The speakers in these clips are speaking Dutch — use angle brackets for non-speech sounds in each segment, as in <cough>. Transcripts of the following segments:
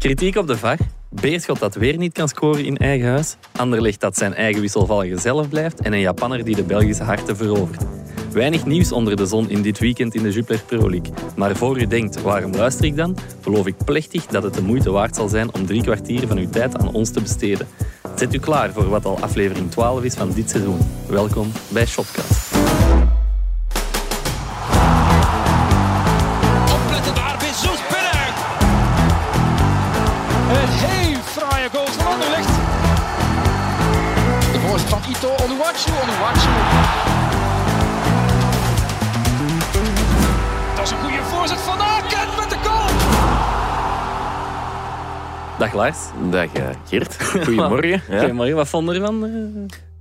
Kritiek op de VAR. Beerschot dat weer niet kan scoren in eigen huis. Anderlecht dat zijn eigen wisselvallige zelf blijft. En een Japanner die de Belgische harten verovert. Weinig nieuws onder de zon in dit weekend in de Jupiler Pro League. Maar voor u denkt, waarom luister ik dan? Beloof ik plechtig dat het de moeite waard zal zijn om drie kwartier van uw tijd aan ons te besteden. Zet u klaar voor wat al aflevering 12 is van dit seizoen. Welkom bij Shotcast. Dag Lars. Dag eh, Geert, <laughs> goedemorgen. Ja. Goedemorgen, wat vond je ervan? Eh,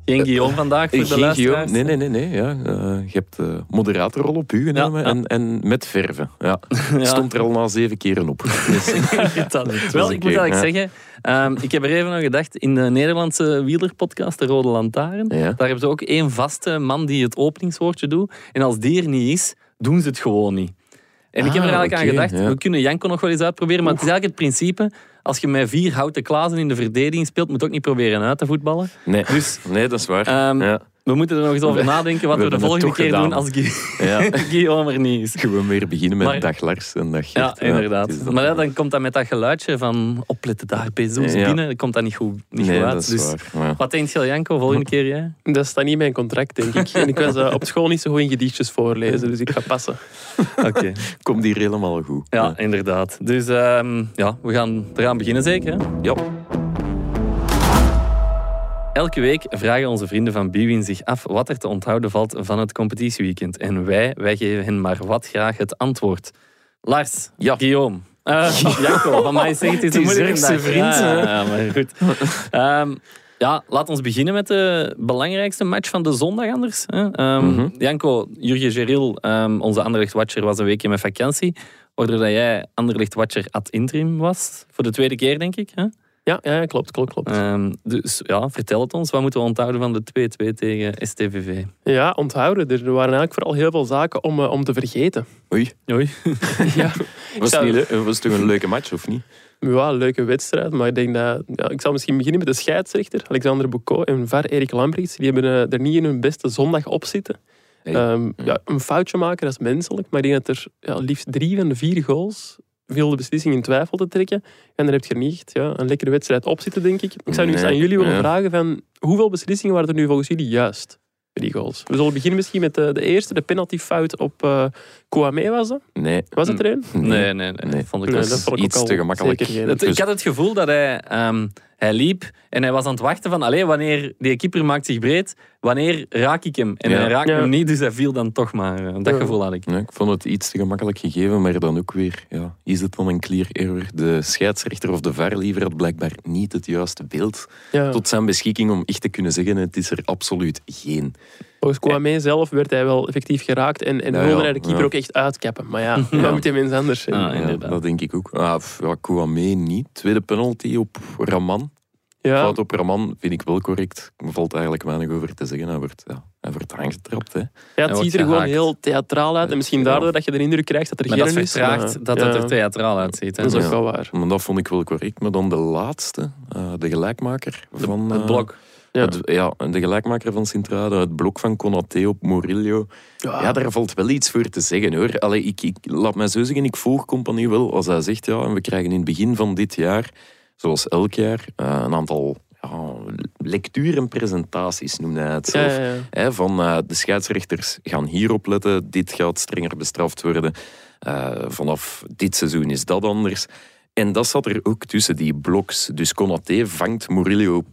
Geen Guillaume vandaag voor de Geen? Guillaume. Nee, nee, nee. nee ja. Eh, je hebt de moderatorrol op u genomen Ja, ja. En, en met verven. Ja. <laughs> Stond er al na zeven keren op. <laughs> Dus. Wel, ik moet eigenlijk zeggen, ehm, ik heb er even aan gedacht, in de Nederlandse wielerpodcast, de Rode Lantaarn, daar hebben ze ook één vaste man die het openingswoordje doet. En als die er niet is, doen ze het gewoon niet. En ik heb er Ah, eigenlijk aan gedacht, we kunnen Janko nog wel eens uitproberen, maar het is eigenlijk het principe, als je met vier houten klazen in de verdediging speelt, moet je ook niet proberen uit te voetballen. nee. Dus nee, dat is waar. ehm, ja. We moeten er nog eens over nadenken wat we we, de volgende keer gedaan. doen als Gui- Ja. <laughs> Guillaume er niet is. Gewoon weer beginnen met Maar- dag Lars en dag Ja, inderdaad. maar ja, dan komt dat met dat geluidje van opletten daar, Bezos Ja. binnen, dan komt dat niet goed, niet Nee, goed uit. dat is dus. Wat denkt je, Janko, volgende keer jij? Dat staat niet in mijn contract, denk ik. En ik was eh, op school niet zo goed in gedichtjes voorlezen, dus ik ga passen. <laughs> Oké. Komt hier helemaal goed. Ja, inderdaad. Dus ehm, ja, we gaan eraan beginnen zeker. Hè? Ja. Elke week vragen onze vrienden van Biwin zich af wat er te onthouden valt van het competitieweekend. En wij, wij geven hen maar wat graag het antwoord. Lars, Ja. Guillaume, eh <laughs> Janko, van mij zegt het is een vriend, Ja, maar goed. <laughs> Ehm, ja, laat ons beginnen met de belangrijkste match van de zondag anders. Hè. Ehm, Mhm. Janko, Jurgen Geril, ehm, onze Anderlecht-watcher, was een weekje met vakantie. Waardoor dat jij Anderlecht-watcher ad interim was. Voor de tweede keer, denk ik. Hè? Ja, ja klopt, klopt, klopt. Ehm, dus ja, vertel het ons. Wat moeten we onthouden van de 2-2 tegen STVV? Ja, onthouden. Er waren eigenlijk vooral heel veel zaken om, eh, om te vergeten. Oei, Oei. <laughs> Ja, <laughs> was, het niet was het toch een leuke match, of niet? ja, leuke wedstrijd, maar ik denk dat... Ja, ik zal misschien beginnen met de scheidsrechter, Alexander Boucault en VAR Erik Lambrechts. Die hebben eh, er niet in hun beste zondag op zitten. Hey. Ehm, ja, een foutje maken, dat is menselijk. Maar ik denk dat er ja, liefst drie van de vier goals viel de beslissing in twijfel te trekken. En dan heb je niet echt ja, een lekkere wedstrijd op zitten, denk ik. Ik zou nu eens Nee, aan jullie willen ja. vragen van... Hoeveel beslissingen waren er nu volgens jullie juist? Die goals. We zullen beginnen misschien met de, de eerste, de penaltyfout op eh Kouame was dat? Nee. Was het er een? Nee, nee, nee. Nee. Vond ik Nee, dat vond ik iets te gemakkelijk. Het- ik had het gevoel dat hij, ehm, hij liep en hij was aan het wachten van allee, wanneer die keeper maakt zich breed, wanneer raak ik hem? En Ja. hij raakte Ja. hem niet, dus hij viel dan toch maar. Eh, Dat Ja. gevoel had ik. Ik vond het iets te gemakkelijk gegeven, maar dan ook weer, ja, is het dan een clear error? De scheidsrechter of de VAR liever had blijkbaar niet het juiste beeld Ja. tot zijn beschikking om echt te kunnen zeggen, het is er absoluut geen. Volgens Kouame zelf werd hij wel effectief geraakt en, en Ja, wilde hij de keeper ja. ook echt uitkappen. Maar ja, <laughs> dat moet je mensen anders zijn. Ah, dat denk ik ook. Ah, Kouame niet. Tweede penalty op Raman. Ja, Fout op Raman vind ik wel correct. Er valt eigenlijk weinig over te zeggen. Hij wordt, ja, hij wordt aangetrapt. Hè. ja, Hij het ziet er gewoon heel theatraal uit. En misschien Ja. daardoor dat je de indruk krijgt dat er geen is. maar- dat ja, het er theatraal uitziet. Hè? Dat is ook Ja. wel waar. Maar dat vond ik wel correct. Maar dan de laatste, eh, de gelijkmaker van... het eh, blok. Ja. Het, ja, de gelijkmaker van Sint-Truiden, het blok van Konaté op Murillo. Ja, daar valt wel iets voor te zeggen hoor. Allee, ik, ik, laat mij zo zeggen, ik volg Compagnie wel als hij zegt, ja, en we krijgen in het begin van dit jaar, zoals elk jaar, eh, een aantal ja, lectuur- en presentaties noemde hij het Ja, zelf. ja, ja. Hè, van eh, de scheidsrechters gaan hierop letten, dit gaat strenger bestraft worden. Eh, vanaf dit seizoen is dat anders. En dat zat er ook tussen die bloks. Dus Konaté vangt Murillo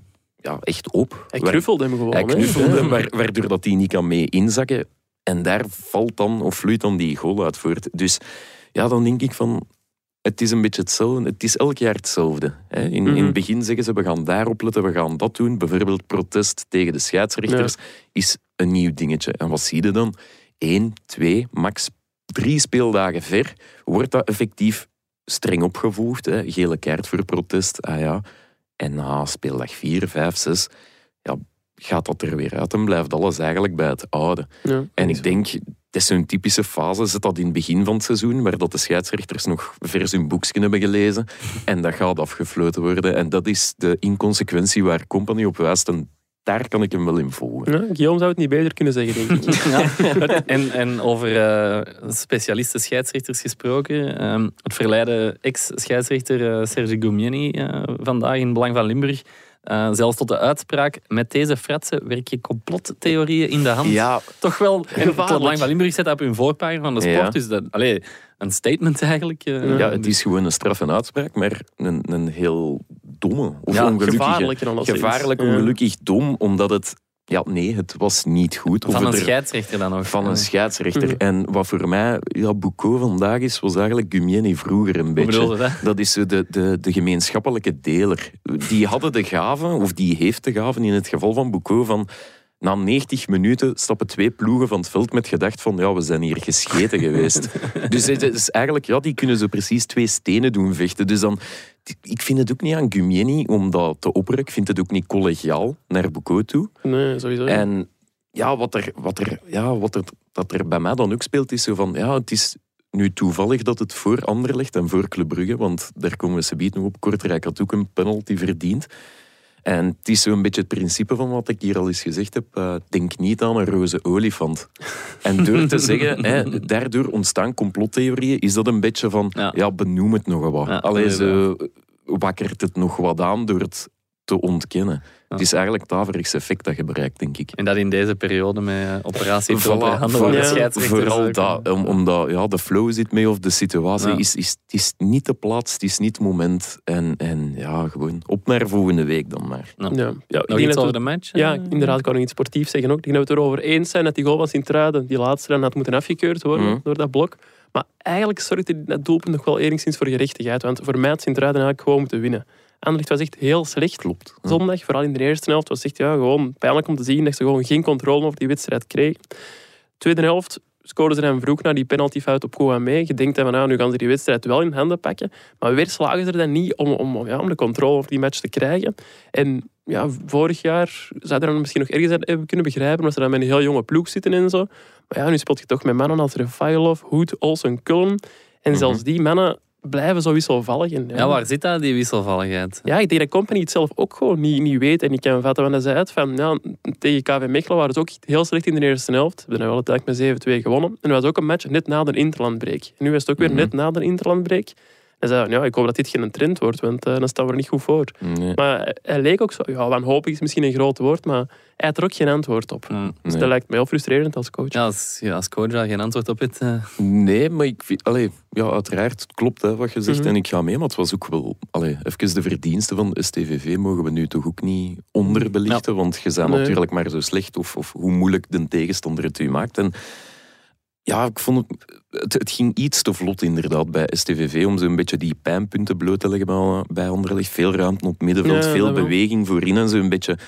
ja, echt op. Hij knuffelde hem gewoon. hij knuffelde, wa- waardoor dat hij niet kan mee inzakken. En daar valt dan, of vloeit dan die goal uit voort. Dus ja, dan denk ik van... Het is een beetje hetzelfde. Het is elk jaar hetzelfde. hè. In, in Mhm. het begin zeggen ze, we gaan daarop letten, we gaan dat doen. Bijvoorbeeld protest tegen de scheidsrechters is een nieuw dingetje. En wat zie je dan? Eén, twee, max drie speeldagen ver wordt dat effectief streng opgevolgd. Hè. Gele kaart voor protest, ah ja. En na speeldag vier, vijf, zes ja, gaat dat er weer uit en blijft alles eigenlijk bij het oude. Ja, En ik denk, het is zo'n typische fase, zit dat in het begin van het seizoen, waar dat de scheidsrechters nog vers hun boekje hebben gelezen. En dat gaat afgefloten worden. En dat is de inconsequentie waar Company op wijst. En daar kan ik hem wel in volgen. Ja, Guillaume zou het niet beter kunnen zeggen, denk ik. <laughs> Ja. <laughs> En, en over eh, specialisten scheidsrechters gesproken. ehm, het verleiden ex-scheidsrechter eh, Sergi Goumieni eh, vandaag in Belang van Limburg. eh, zelfs tot de uitspraak, met deze fratsen werk je complottheorieën in de hand. Ja, Toch wel, en het. Belang van Limburg zet dat op hun voorpagina van de sport. Ja. Dus dat, allee, een statement eigenlijk. eh. ja, het is gewoon een straf en uitspraak, maar een, een heel domme of Ja, ongelukkige. Gevaarlijk ongelukkig, dom, omdat het... Ja, nee, het was niet goed. Van een er- scheidsrechter dan nog. Van een scheidsrechter. Mhm. En wat voor mij ja, Boucault vandaag is, was eigenlijk Gumieni vroeger een beetje. dat? Dat is zo de, de, de gemeenschappelijke deler. Die hadden de gave, of die heeft de gave in het geval van Boucault, van na 90 minuten stappen twee ploegen van het veld met gedacht van ja, we zijn hier gescheten geweest. <laughs> dus het is eigenlijk, ja, die kunnen zo precies twee stenen doen vechten. Dus dan, ik vind het ook niet aan Gumieni om dat te opperen. Ik vind het ook niet collegiaal naar Boucault toe. Nee, sowieso. En ja, wat er, wat er, ja, wat er, dat er bij mij dan ook speelt, is zo van, ja, het is nu toevallig dat het voor Anderlecht en voor Club Brugge, want daar komen we subiet nog op, Kortrijk had ook een penalty verdiend. En het is zo'n beetje het principe van wat ik hier al eens gezegd heb. eh, denk niet aan een roze olifant. En door te <laughs> zeggen, hè, daardoor ontstaan complottheorieën, is dat een beetje van, Ja. ja, benoem het nog wat. Ja, Allee, inderdaad. zo wakkert het nog wat aan door het te ontkennen. Het is eigenlijk het averechts effect dat je bereikt, denk ik. En dat in deze periode met eh, operatie Voilà, de Ja. Vooral dat, om- omdat ja, de flow zit mee of de situatie Ja. is, is, het is niet de plaats, het is niet het moment. En, en ja, gewoon op naar volgende week dan maar. Ja. ja. Ja, ik Nog denk iets dat over we- de match? Ja, eh? inderdaad, ik kan nog iets sportiefs zeggen ook. Ik denk dat we het erover eens zijn dat die goal van Sint-Truiden, die laatste, dan had moeten afgekeurd worden Mhm. door dat blok. Maar eigenlijk zorgde dat doelpunt nog wel enigszins voor gerechtigheid. Want voor mij had Sint-Truiden eigenlijk gewoon moeten winnen. Anderlecht was echt heel slecht. Klopt. Ja. Zondag, vooral in de eerste helft, was echt ja, gewoon pijnlijk om te zien dat ze gewoon geen controle over die wedstrijd kregen. Tweede helft scoorden ze dan vroeg naar die penaltyfout op Kouamé. Je denkt dan van, nou, nu gaan ze die wedstrijd wel in handen pakken. Maar weer slagen ze er dan niet om, om, ja, om de controle over die match te krijgen. En ja, vorig jaar zou je dan misschien nog ergens hebben kunnen begrijpen, omdat ze dan met een heel jonge ploeg zitten en zo. Maar ja, nu speelt je toch met mannen als Refailov, Hoed, Olsen, Kullen. En zelfs die mannen blijven zo wisselvallig. En, Ja, waar zit dat, die wisselvalligheid? ja, ik denk dat Company het zelf ook gewoon niet, niet weet en niet kan vatten. Want hij zei van, ja, tegen KV Mechelen waren ze ook heel slecht in de eerste helft. Ze hebben wel uiteindelijk met 7-2 gewonnen. En dat was ook een match net na de interlandbreak. En nu was het ook weer Mhm. net na de interlandbreak. En zei, ja, ik hoop dat dit geen trend wordt, want eh, dan staan we er niet goed voor. Nee. Maar hij- leek ook zo, ja, wanhopig is misschien een groot woord, maar hij had er ook geen antwoord op. Hm. Dus dat lijkt me heel frustrerend als coach. Ja, als, ja, als coach daar geen antwoord op hebt. eh, Nee, maar ik vind, allee, ja, uiteraard, het klopt hè, wat je zegt Mhm. en ik ga mee, maar het was ook wel, allee, even de verdiensten van de STVV mogen we nu toch ook niet onderbelichten, want je bent Nee. natuurlijk maar zo slecht of, of hoe moeilijk de tegenstander het u maakt. En ja, ik vond het, het, het ging iets te vlot inderdaad bij STVV om zo'n beetje die pijnpunten bloot te leggen bij, bij Anderlecht. Veel ruimte op het middenveld, Ja, veel beweging voorin en zo'n beetje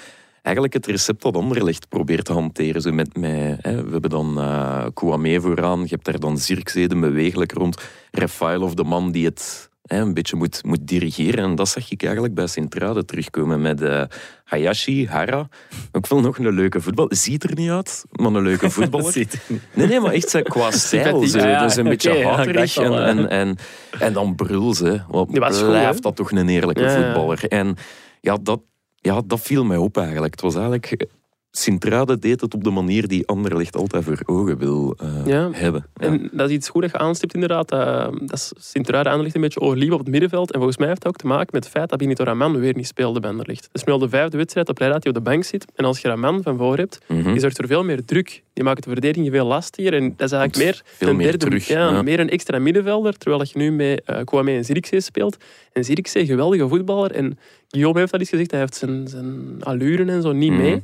eigenlijk het recept dat Anderlecht probeert te hanteren. Zo met, met, hè, we hebben dan eh Kouamé vooraan, je hebt daar dan Zirkzee, bewegelijk rond. Rafael de man die het een beetje moet, moet dirigeren. En dat zag ik eigenlijk bij Sint-Truiden terugkomen met eh, Hayashi, Hara. Ook wel nog een leuke voetbal. Ziet er niet uit, maar een leuke <laughs> voetballer. er. Nee, nee, maar echt zo qua <laughs> stijl. Ja, dat is een beetje ja, al, en, hè. en, en, dan brul ze. Wat goed, blijft dat toch een eerlijke ja. voetballer. En ja dat, ja, dat viel mij op eigenlijk. Het was eigenlijk... Sint-Truiden deed het op de manier die Anderlecht altijd voor ogen wil eh, Ja. hebben. Ja. En dat is iets goed dat je aanstipt inderdaad. Dat, dat is Sint-Truiden Anderlecht een beetje overliep op het middenveld. En volgens mij heeft dat ook te maken met het feit dat Benito Raman weer niet speelde bij Anderlecht. Dat is nu al de vijfde wedstrijd dat hij op de bank zit. En als je Raman van voor hebt, Mhm. die zorgt voor veel meer druk. Die maakt de verdediging veel lastiger. En dat is eigenlijk meer Veel een meer derde, terug, Ja, ja. meer een extra middenvelder. Terwijl dat je nu met uh, Kwame en Zirkzee speelt. En Zirkzee, geweldige voetballer. En Guillaume heeft dat eens gezegd, hij heeft zijn, zijn allure en zo niet Mhm. mee.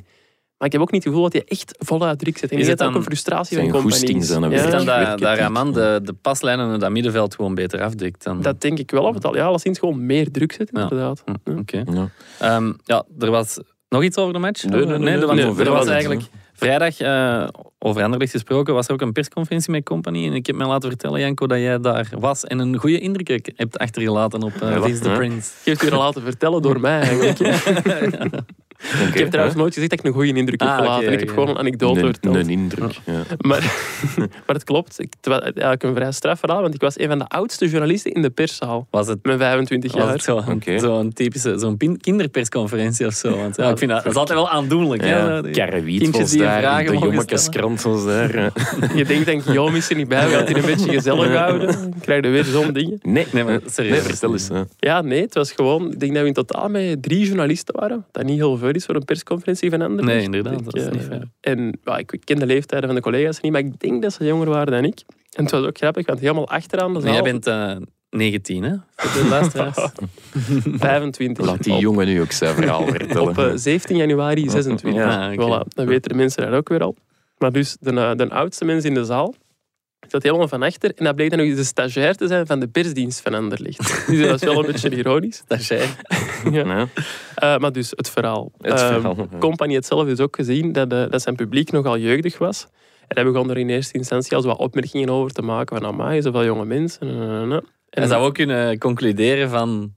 Maar ik heb ook niet het gevoel dat hij echt voluit druk zet. En Is het dat ook een frustratie van compagnie. goesting, zijn Is Ja, het dan dat, Raman de, de paslijnen en dat middenveld gewoon beter afdekt? Dan? Dat denk ik wel. Of het al, ja, alleszins gewoon meer druk zet, Ja. inderdaad. Hm, Oké. Ja. Ehm, ja, er was nog iets over de match? Nee, nee, nee, nee, er was, eigenlijk vrijdag, eh, over Anderlecht gesproken, was er ook een persconferentie met Company. En ik heb mij laten vertellen, Janko, dat jij daar was en een goede indruk hebt achtergelaten op uh, Ja, Vince the ja. Prince. Je hebt het weer laten vertellen door mij <laughs> eigenlijk. Ik heb trouwens nooit gezegd dat ik een goede indruk heb Ah, gelaten. ik heb gewoon een anekdote Een, verteld. een indruk. Ja. <laughs> Maar, <laughs> maar het klopt. Ik, het was eigenlijk een vrij straf verhaal, want ik was een van de oudste journalisten in de perszaal. Was het, Met 25 was jaar. zo'n zo'n typische zo'n kinderpersconferentie of zo? Want ja, ik vind dat, dat is altijd wel aandoenlijk. Ja, Karrewiet was daar, vragen de Jommekeskrant was daar. ja. <laughs> Je denkt, denk Guillaume is er niet bij, we gaan het hier een beetje gezellig houden. Dan krijg je weer zo'n dingen. Nee, Nee, maar eh, serieus. nee, vertel eens. hè. Ja, nee, het was gewoon... Ik denk dat we in totaal met drie journalisten waren. Dat niet heel veel is voor een persconferentie van Anderlecht. Nee, inderdaad, Ik, dat is eh, niet. En ja, ik ken de leeftijden van de collega's niet, maar ik denk dat ze jonger waren dan ik. En het was ook grappig, want helemaal achteraan de zaal... jij bent eh 19, hè? Voor de luisteraars. <laughs> 25. Laat die Op- jongen nu ook zijn verhaal vertellen. Op eh, 17 <laughs> januari 26. Ja, oké. Voilà, dan weten de mensen dat ook weer al. Maar dus de, eh, de oudste mens in de zaal zat helemaal van achter. En dat bleek dan nog eens de stagiair te zijn van de persdienst van Anderlecht. <laughs> Dus dat is wel een beetje ironisch. Is <laughs> jij. Ja. Eh, maar dus het verhaal. het Ehm, verhaal. heeft zelf dus ook gezien dat, eh, dat zijn publiek nogal jeugdig was. En hij begon er in eerste instantie al zo wat opmerkingen over te maken. Van, amai, zoveel jonge mensen. eh. En En zou ook kunnen concluderen van...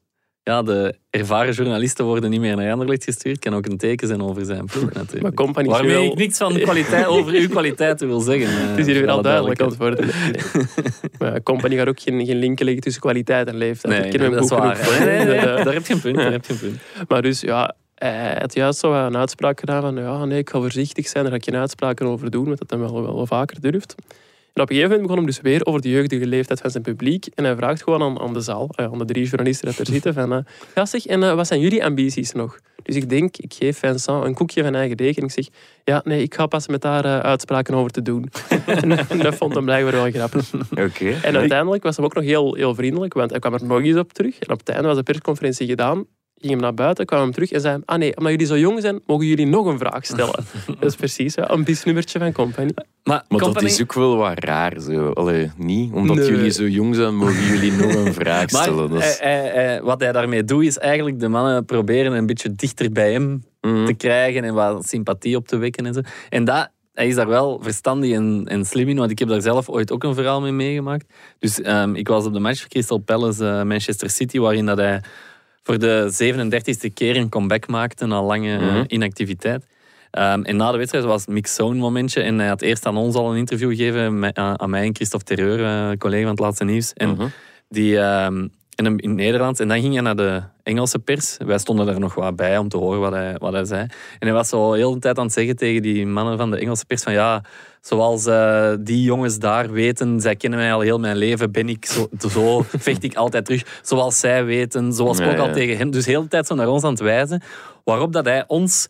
Ja, de ervaren journalisten worden niet meer naar Anderlecht gestuurd. Kan ook een teken zijn over zijn ploeg maar. Company Waarmee ik niks van kwaliteit, <laughs> over uw kwaliteiten wil zeggen. Het is hier weer al duidelijk aan duidelijkheid. het worden. Nee. <laughs> Maar Company gaat ook geen, geen linken leggen tussen kwaliteit en leeftijd. Nee, dat is waar. Nee, Eh, daar heb je een punt. Daar heb je een punt. <laughs> Maar dus ja, hij had juist zo een uitspraak gedaan van ja, nee, ik ga voorzichtig zijn, daar ga ik geen uitspraken over doen, want dat hij wel, wel vaker durft. En op een gegeven moment begon hij dus weer over de jeugdige leeftijd van zijn publiek. En hij vraagt gewoon aan, aan de zaal, eh, aan de drie journalisten dat er zitten, van eh, ja zeg, en eh, wat zijn jullie ambities nog? Dus ik denk, ik geef Vincent een koekje van eigen en ik zeg, ja, nee, ik ga pas met daar uitspraken over te doen. <laughs> en, dat vond hem blijkbaar wel grappig. Oké. En uiteindelijk was hij ook nog heel, heel vriendelijk, want hij kwam er nog eens op terug. En op het einde was de persconferentie gedaan. Ging hem naar buiten, kwam hem terug en zei: Ah nee, omdat jullie zo jong zijn, mogen jullie nog een vraag stellen. <laughs> dat is precies ja, een bisnummertje van Company. Maar, Maar Company- dat is ook wel wat raar. Zo. Allee, niet? Omdat Nee. jullie zo jong zijn, mogen jullie nog een vraag <laughs> Maar stellen. Dat is... hij- hij- hij- wat hij daarmee doet, is eigenlijk de mannen proberen een beetje dichter bij hem Mhm. te krijgen en wat sympathie op te wekken en zo. En dat, hij is daar wel verstandig en, en slim in, want ik heb daar zelf ooit ook een verhaal mee meegemaakt. Dus ehm, ik was op de match van Crystal Palace eh, Manchester City, waarin dat hij voor de 37e keer een comeback maakte na lange eh, Mhm. inactiviteit. Ehm, en na de wedstrijd was het mix zo'n momentje. En hij had eerst aan ons al een interview gegeven, met- aan aan mij en Christophe Terreur, eh, collega van het Laatste Nieuws. En Mhm. die, ehm, in, een- in het Nederlands. En dan ging hij naar de Engelse pers. Wij stonden daar nog wat bij om te horen wat hij, wat hij zei. En hij was zo heel de tijd aan het zeggen tegen die mannen van de Engelse pers van ja, zoals eh, die jongens daar weten, zij kennen mij al heel mijn leven, ben ik zo, zo <laughs> vecht ik altijd terug. Zoals zij weten, zoals ik Ja, ook al tegen hem. Dus heel de tijd zo naar ons aan het wijzen. Waarop dat hij ons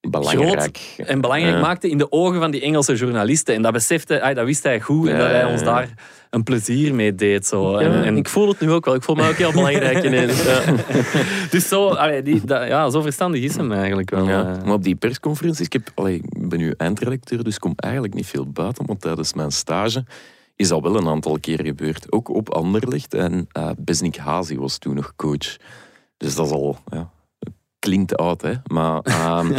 Belangrijk. en belangrijk Ja. maakte in de ogen van die Engelse journalisten. En dat besefte, ah, dat wist hij goed. En dat hij ons daar een plezier mee deed. Zo. Ja, En, en Ik voel het nu ook wel. Ik voel me ook heel belangrijk <laughs> ineens. Ja. <laughs> Dus zo, allee, die, dat- ja, zo verstandig is hem eigenlijk wel. Ja, eh. maar op die persconferenties, ik, heb, allee, ik ben nu eindredacteur, dus ik kom eigenlijk niet veel buiten, maar tijdens mijn stage is dat wel een aantal keer gebeurd. Ook op Anderlecht en eh Besnik Hazi was toen nog coach. Dus dat is al, ja, klinkt oud, hè. Maar <laughs> ehm,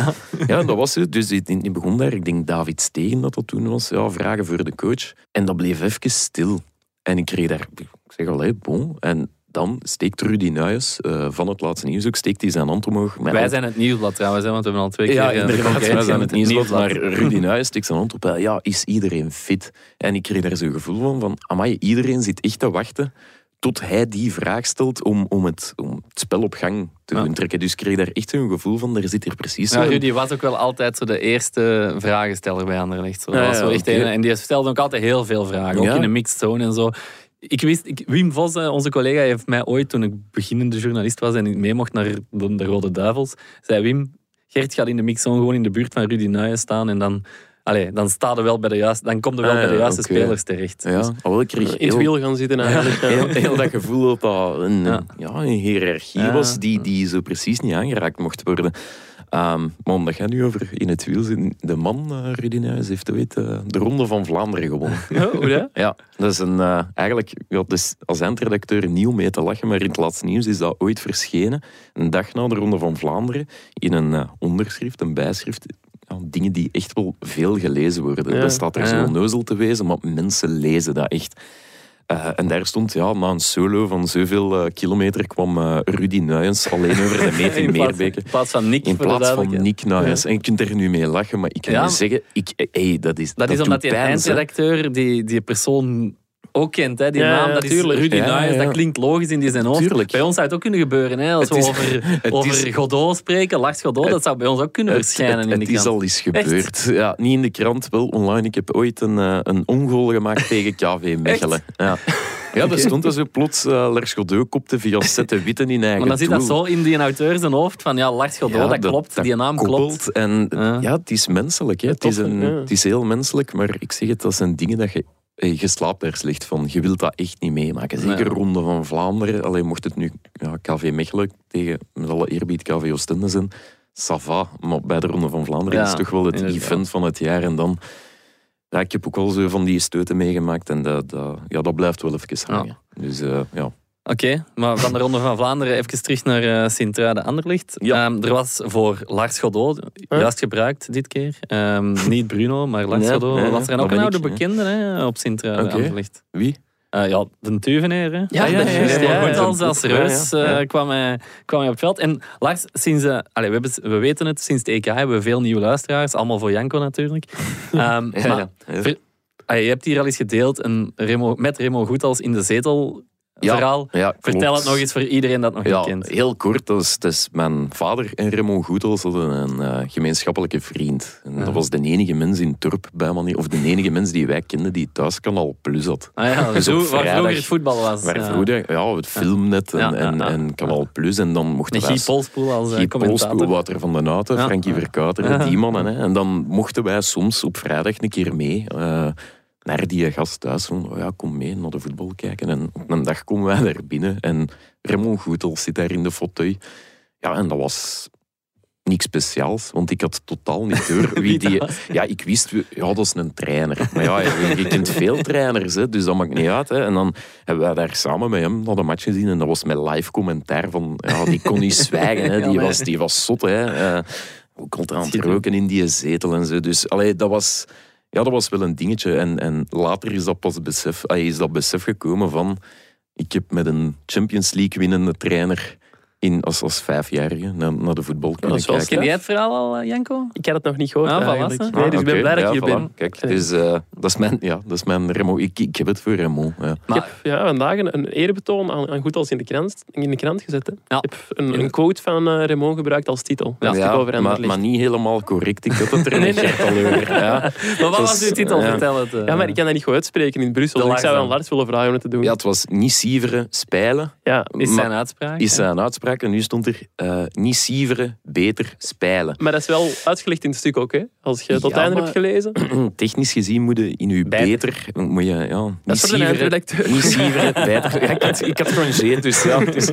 ja. dat was het. Dus het begon daar, ik denk David Stegen dat dat toen was, ja, vragen voor de coach. En dat bleef even stil. En ik kreeg daar, ik zeg al, hé, bon. En dan steekt Rudy Nuyes eh, van het laatste nieuws ook, steekt hij zijn hand omhoog. met Wij al- zijn het nieuwsblad trouwens, hè, want we hebben al twee ja, keer... eh, de inderdaad. Wij zijn het nieuwsblad, maar Rudy <laughs> Nuyes stikt zijn hand op. eh, Ja, is iedereen fit? En ik kreeg daar zo'n gevoel van, van amai, iedereen zit echt te wachten tot hij die vraag stelt om, om, het, om het spel op gang te Ja. doen trekken. Dus ik kreeg daar echt zo'n gevoel van, er zit hier precies Ja. Rudy was ook wel altijd zo de eerste vragensteller bij Anderlecht. Zo. Dat was zo echt een- en die stelde ook altijd heel veel vragen, ook in een mixed zone en zo. Ik wist, ik, Wim Vos, eh, onze collega, heeft mij ooit, toen ik beginnende journalist was en ik mee mocht naar de, de Rode Duivels, zei Wim, Gert gaat in de mixed zone gewoon in de buurt van Rudy Nuyen staan en dan, allee, dan, sta je wel bij de juiste, dan kom je wel Ah, bij de ja, juiste spelers terecht. Dus- Ja, alhoewel, ik kreeg In het wiel gaan zitten eigenlijk. ja. heel, heel dat gevoel dat dat een, Ja. ja. een hiërarchie Ja. was die, die zo precies niet aangeraakt mocht worden. Ehm, maar omdat jij nu over in het wiel zit, de man, Rudy Nuyes, heeft weet, eh, de Ronde van Vlaanderen gewonnen. <laughs> Oh, hoe dat? Ja, dat is een, eh, eigenlijk, ja, dus als eindredacteur nieuw mee te lachen, maar in het laatste nieuws is dat ooit verschenen, een dag na de Ronde van Vlaanderen, in een onderschrift, een bijschrift, ja, dingen die echt wel veel gelezen worden. Ja, dat staat er zo neuzel te wezen, maar mensen lezen dat echt. Uh, en daar stond, ja, na een solo van zoveel uh, kilometer kwam uh, Rudy Nuyens alleen over de <laughs> meter in Meerbeke. In plaats van Nick. In plaats van Nick Nuyens. Ja. En je kunt er nu mee lachen, maar ik kan ja. je zeggen, ik, hey, dat is Dat, dat is omdat die eindredacteur die, die persoon ook kent, hè, die Ja, naam. ja, Dat is tuurlijk. Rudy Nuyens, dat klinkt logisch in die zijn hoofd. Tuurlijk. Bij ons zou het ook kunnen gebeuren. Hè, als Het we is- over, <laughs> over is- Godot spreken, Lars Godot, dat zou bij ons ook kunnen Het, verschijnen het, in de het is krant. al eens gebeurd. Ja, niet in de krant, wel online. Ik heb ooit een, eh, een ongoal gemaakt <laughs> tegen KV Mechelen. Ja. Ja, daar stond zo plots uh, Lars Godot kopte via <laughs> Sette Witten in eigen Maar dan zit dat zo in die auteur zijn hoofd van ja, Lars Godot, Ja, dat, klopt, die naam klopt. En Ja. ja. het is menselijk. Hè. Het, is een, het is heel menselijk, maar ik zeg het, dat zijn dingen dat je... Je slaapt er slecht van. Je wilt dat echt niet meemaken. Zeker Nee. Ronde van Vlaanderen. Alleen mocht het nu ja, KV Mechelen tegen, met alle eerbied, KV Oostende zijn. Ça va. Maar bij de Ronde van Vlaanderen Ja, is het toch wel het inderdaad. event van het jaar. En dan... Ja, ik heb ook al zo van die steuten meegemaakt. En dat, dat, ja, dat blijft wel even hangen. Dus eh, ja. Oké, maar van de Ronde van Vlaanderen even terug naar eh Sint-Truiden-Anderlicht. Ja. Ehm, er was voor Lars Godot, juist gebruikt dit keer, ehm, niet Bruno, maar Lars Ja, Godot, ja, was er ook een oude bekende hè, op Sint-Truiden-Anderlicht. Wie? Eh, ja, de Tuveneer. Hè? Ja, Ah, ja, ja, ja, ja, als, als reus eh, kwam, hij, kwam hij op het veld. En Lars, sinds, allee, we, hebben, we weten het, sinds de EK hebben we veel nieuwe luisteraars. Allemaal voor Janko natuurlijk. <laughs> Ja, maar, ja. Ja. ver- je hebt hier al eens gedeeld een Remo, met Remo Goethals in de zetel Ja, verhaal. ja, Vertel het nog eens voor iedereen dat nog Ja, niet kent. heel kort. Dat is, dat is mijn vader en Raymond Goethals hadden een eh, gemeenschappelijke vriend. En. Dat was de enige mens in Turp bij manier, of de enige mens die wij kenden die thuis Kanaal Plus had. Ah ja, <laughs> Dus zo, waar vroeger het voetbal was. Waar ja. vroeger, ja, het filmnet en, en, Kanaal Plus. En dan mochten wij... Guy Polspoel als eh, commentator. Polspoel, Wouter van den Houten. Frankie Ja. die mannen. Hè. En dan mochten wij soms op vrijdag een keer mee eh, naar die gast thuis. Van, oh ja, kom mee naar de voetbal kijken. En op een dag komen wij daar binnen en Raymond Goethals zit daar in de fauteuil. Ja, en dat was niks speciaals, want ik had totaal niet door <laughs> wie die... dat. Ja, ik wist, ja, dat is een trainer. Maar ja, je, kent veel trainers, hè, dus dat maakt niet uit. Hè. En dan hebben wij daar samen met hem naar de match gezien en dat was met live commentaar van... Ja, die kon niet zwijgen, hè. <laughs> Die, was, die was zot, hè. Eh, ook altijd aan het roken in die zetel en zo. Dus allee, dat was... Ja, dat was wel een dingetje. En, en later is dat pas besef, ah, is dat besef gekomen van... Ik heb met een Champions League winnende trainer in, als, als vijfjarige naar, naar de voetbal kunnen kijken. Ken jij het verhaal al, eh, Janko? Ik had het nog niet gehoord Ah, voilà, eigenlijk. hè. Nee, dus ik ben Oké, blij dat ja, ik hier voilà. ben. Kijk, dus, eh, dat, is mijn, ja, dat is mijn Remo. Ik, ik heb het voor Remo. Ja. Ik heb ja, vandaag een, een eerbetoon aan, aan Goed als in de krant, in de krant gezet. Hè. Ja. Ik heb een, een quote van eh Raymond gebruikt als titel. Ja, over maar, niet helemaal correct. Ik had het er <laughs> Nee, net nee. echt al over. Ja. <laughs> Maar wat Dus, was uw titel? ja. Vertel het. Ja, maar ik kan dat niet goed uitspreken in Brussel. Dus ik zou aan. Lars willen vragen om het te doen. ja, het was niet sieveren, spijlen. Ja, Is zijn uitspraak. Is zijn uitspraak. En nu stond er eh, niet sieveren, beter spijlen. Maar dat is wel uitgelegd in het stuk ook, hè? Als je het tot Ja, einde hebt gelezen. <clears throat> Technisch gezien moet je in je Beter. beter... Moet je, ja, Dat niet is voor sieveren, niet <laughs> sieveren, beter. Ja, ik, had, ik had gewoon zeet, dus ja, is-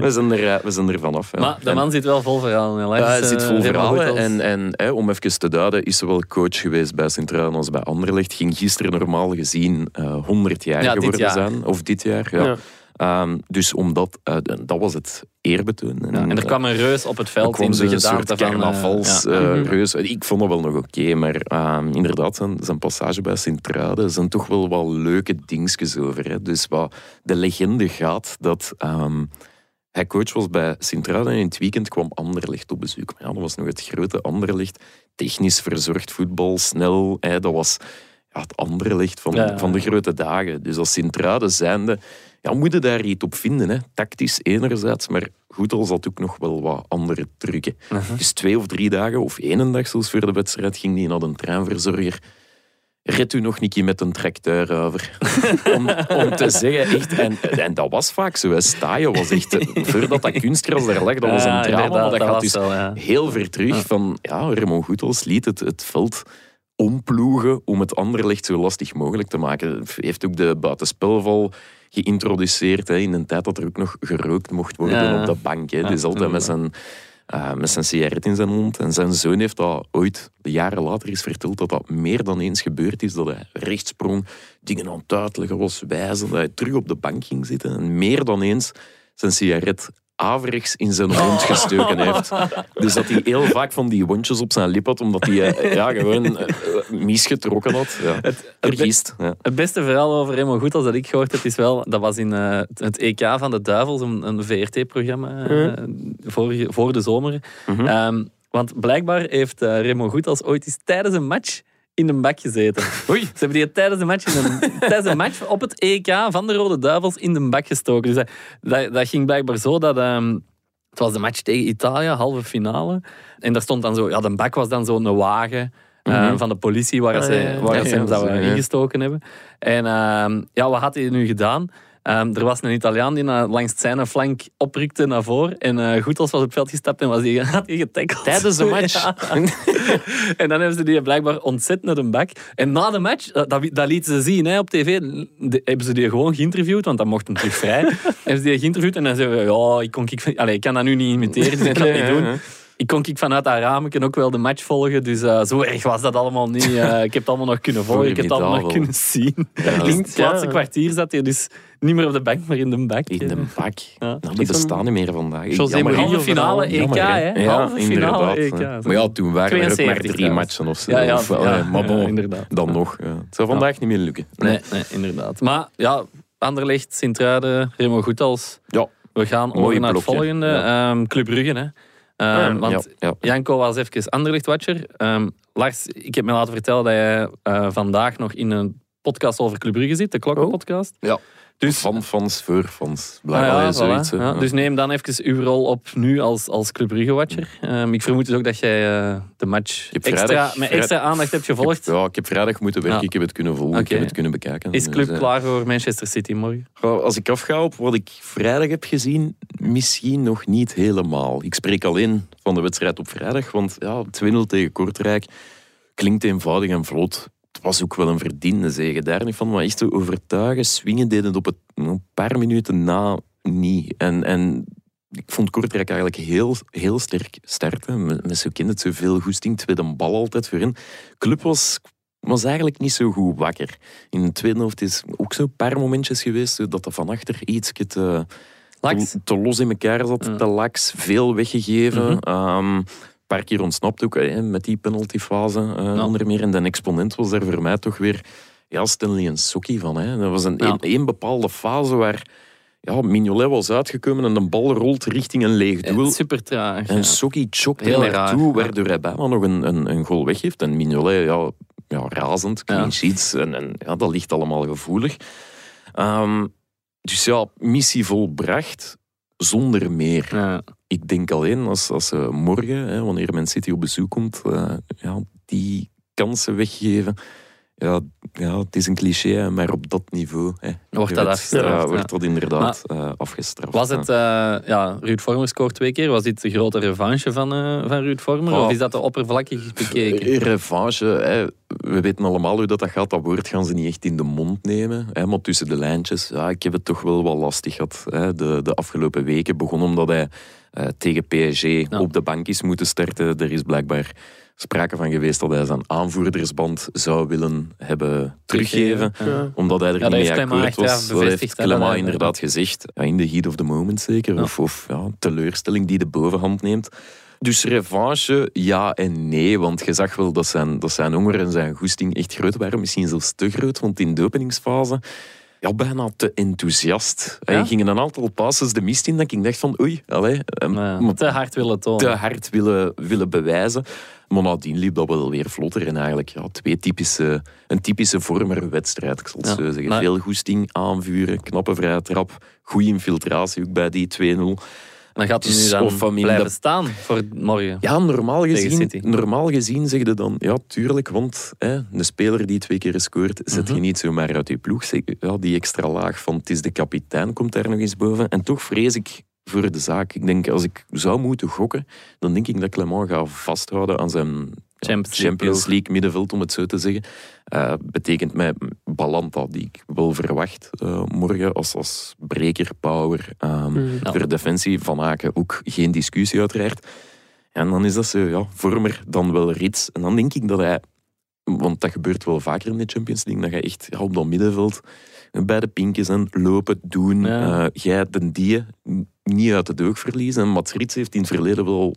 we, zijn er, eh, we zijn er vanaf. Ja. Maar de En- man zit wel vol verhalen. hè, Lars. Ja, hij zit Eh, vol Remo verhalen. En, en hè, om even te duiden, is zowel coach geweest bij Sint-Truiden als bij Anderlecht. Ging gisteren normaal gezien eh 100 jaar Ja, geworden jaar. zijn. Of dit jaar, ja. Ehm, dus omdat, eh, dat was het eerbetoon. Ja, en er kwam een reus op het veld in de gedaante soort van... eh, carnavals ja. eh, Mhm. reus. Ik vond dat wel nog oké, maar ehm, inderdaad, zijn, zijn passage bij Sint-Truiden zijn toch wel wat leuke dingetjes over. Hè. Dus wat de legende gaat dat ehm, hij coach was bij Sint-Truiden en in het weekend kwam Anderlecht op bezoek. Maar ja, dat was nog het grote Anderlecht. Technisch verzorgd voetbal, snel. Hè, dat was ja, het Anderlecht van, Ja, ja, van de grote dagen. Dus als Sint-Truiden zijnde ja, moet je daar iets op vinden. Hè. Tactisch enerzijds, maar goed als dat ook nog wel wat andere trucken. Uh-huh. Dus twee of drie dagen, of één dag zelfs voor de wedstrijd, ging die naar de treinverzorger. Red u nog een keer met een tracteur over. <laughs> om, om te zeggen, echt. En, en dat was vaak zo. hè. Staaien was echt. Voordat dat kunstgras daar lag, dat was een drama. Maar dat dat gaat dus wel, ja. heel ver terug. Ja. Van, ja, Raymond Goethals liet het, het veld omploegen om het Anderlecht zo lastig mogelijk te maken. Heeft ook de buitenspelval geïntroduceerd hè, in een tijd dat er ook nog gerookt mocht worden Ja. op de bank. Hè. Ja, dus altijd met zijn, eh, met zijn sigaret in zijn mond. En zijn zoon heeft dat ooit, jaren later, is verteld dat dat meer dan eens gebeurd is. Dat hij rechtsprong, dingen aan het uitleggen was, wijzen, dat hij terug op de bank ging zitten. En meer dan eens zijn sigaret averechts in zijn mond gestoken heeft. Dus dat hij heel vaak van die wondjes op zijn lip had, omdat hij eh, ja, gewoon eh, misgetrokken had. Ja. Vergist. Ja. Het beste verhaal over Remo Goed als dat ik gehoord heb, is wel, dat was in eh, het EK van de Duivels, een, een VRT-programma eh, voor, voor de zomer. Mhm. Ehm, want blijkbaar heeft eh, Remo Goed als ooit eens tijdens een match in een bak gezeten. Oei. Ze hebben die tijdens een match, in een, tijdens een match op het EK van de Rode Duivels in de bak gestoken. Dus dat, dat, dat ging blijkbaar zo dat... ehm, het was de match tegen Italië, halve finale. En daar stond dan zo... Ja, de bak was dan zo'n wagen eh, Mhm. van de politie waar, Ah, ze, waar Ja, ze ja, hem ja. ingestoken hebben. En ehm, ja, wat had hij nu gedaan? Ehm, er was een Italiaan die na- langs zijn flank oprukte naar voren. En eh Goethals was op het veld gestapt en was die, <laughs> had hij getackeld. Tijdens de match. Ja. <laughs> En dan hebben ze die blijkbaar ontzet naar de bak. En na de match, dat, dat, dat lieten ze zien hè, op tv, de- hebben ze die gewoon geïnterviewd, want dat mocht hem terug vrij. <laughs> hebben ze die geïnterviewd en dan zeggen we, ja, ik, kon, ik, allez, ik kan dat nu niet imiteren, dus ik kan het niet doen. Ik kon ik vanuit dat raam ook wel de match volgen, dus eh, zo erg was dat allemaal niet. <laughs> Eh, ik heb het allemaal nog kunnen volgen, ik heb het allemaal nog kunnen zien. Ja, het laatste kwartier zat hij dus niet meer op de bank, maar in de bak. In de bak. Ja. Nou, die bestaan niet meer vandaag. José. Mourinho Halve finale EK, hè? Ja, finale inderdaad. EK. Maar ja, toen waren er ook maar 72 drie trouwens. matchen of zo. Ja, ja, Of, eh, ja, maar ja, bon, inderdaad. dan nog. Ja. Het zou vandaag niet meer lukken. Nee, nee, inderdaad. Maar ja, Anderlecht, Sint-Truiden, Remo Goethals. Ja. We gaan over naar het volgende. Ja. ehm, Club Brugge. Hè. Ehm, Ja. want ja, ja. Janko was even Anderlecht-watcher. Ehm, Lars, ik heb me laten vertellen dat jij eh, vandaag nog in een podcast over Club Brugge zit. De Klokkenpodcast. Ja. Dus, Van fans voor fans. Ah Blijkbaar ja, zoiets. voilà. Ja. Dus neem dan even uw rol op nu als, als Club Brugge-watcher. Ehm, ik vermoed dus ook dat jij eh, de match heb extra, vrijdag- met extra aandacht hebt gevolgd. Ja, ik heb vrijdag moeten werken, ik heb het kunnen volgen, ik heb het kunnen bekijken. Is Dus, Club eh, klaar voor Manchester City morgen? Als ik afga op wat ik vrijdag heb gezien, misschien nog niet helemaal. Ik spreek alleen van de wedstrijd op vrijdag, want ja, 2-0 tegen Kortrijk klinkt eenvoudig en vlot. Het was ook wel een verdiende zege, daar niet van. Maar echt te overtuigen, swingen deden het op het, een paar minuten na niet. En, en ik vond Kortrijk eigenlijk heel, heel sterk starten. Met, met zo kind het zoveel goesting, tweede bal altijd voor hen. Club was, was eigenlijk niet zo goed wakker. In de tweede helft is ook zo'n paar momentjes geweest dat er van achter iets te, te, los in elkaar zat, te laks, veel weggegeven. Mhm. Ehm, paar keer ontsnapt ook hè, met die penaltyfase eh, Ja. onder meer. En de exponent was daar voor mij toch weer ja, Stanley en Sokkie van. Hè. Dat was een, Ja. een, één bepaalde fase waar ja, Mignolet was uitgekomen en de bal rolt richting een leeg doel. Super traag. En ja. Sokkie chokt er naartoe, waardoor hij bijna nog een, een, een goal weggeeft. En Mignolet, ja, ja razend, clean sheets. En, en ja, dat ligt allemaal gevoelig. Ehm, dus ja, missie volbracht, zonder meer. Ja. Ik denk alleen als, als ze morgen, hè, wanneer Man City op bezoek komt, eh, ja, die kansen weggeven. Ja, ja, het is een cliché, maar op dat niveau hè, Wordt dat afgestraft, ja, ja. wordt dat inderdaad eh, afgestraft. Was het, eh, ja, Ruud Vormer scoort twee keer. Was dit de grote revanche van, eh, van Ruud Vormer? Oh. Of is dat de oppervlakkig bekeken? Eh, Revanche, hè. we weten allemaal hoe dat, dat gaat. Dat woord gaan ze niet echt in de mond nemen. Hè. Maar tussen de lijntjes, ja, ik heb het toch wel wat lastig gehad. Hè. De, de afgelopen weken begon omdat hij eh, tegen PSG op de bank is moeten starten. Er is blijkbaar sprake van geweest dat hij zijn aanvoerdersband zou willen hebben teruggeven. Ja. Omdat hij er Ja, niet mee akkoord was. Dat heeft hij- inderdaad gezegd. Ja, in de heat of the moment zeker. Ja. Of, of ja, teleurstelling die de bovenhand neemt. Dus revanche, ja en nee. Want je zag wel dat zijn, dat zijn honger en zijn goesting echt groot waren. Misschien zelfs te groot. Want in de openingsfase, ja, bijna te enthousiast. Ja? Hij gingen een aantal passes de mist in. Dat ik dacht van, oei, allee, eh, Ja, maar te hard willen tonen. te hard willen, willen bewijzen. Maar nadien liep dat wel weer vlotter. En eigenlijk ja, twee typische, een typische vormerwedstrijd, ik zal het Ja, zo zeggen. Veel goesting, aanvuren, knappe vrije trap. Goede infiltratie ook bij die 2-0. Dan gaat hij Dus nu dan blijven staan voor morgen. Ja, normaal gezien, normaal gezien zeg je dan, ja, tuurlijk, want hè, een speler die twee keer scoort, zet Mhm. je niet zomaar uit je ploeg. Zeg, Ja, die extra laag van het is de kapitein komt daar nog eens boven. En toch vrees ik voor de zaak. Ik denk, als ik zou moeten gokken, dan denk ik dat Clement gaat vasthouden aan zijn Champions League Champions ploeg. League middenveld, om het zo te zeggen. Eh, betekent mij Balanta, die ik wel verwacht eh, morgen als, als breker, power. ehm, Mm. Ja. Voor defensie van Aken ook geen discussie uiteraard. En dan is dat zo, ja, Vormer, dan wel Rits. En dan denk ik dat hij, want dat gebeurt wel vaker in de Champions League, dat je echt ja, op dat middenveld bij de pinkjes en lopen, doen. Ja. Eh, jij den die niet uit het oog verliezen. En Mats Rits heeft in het verleden wel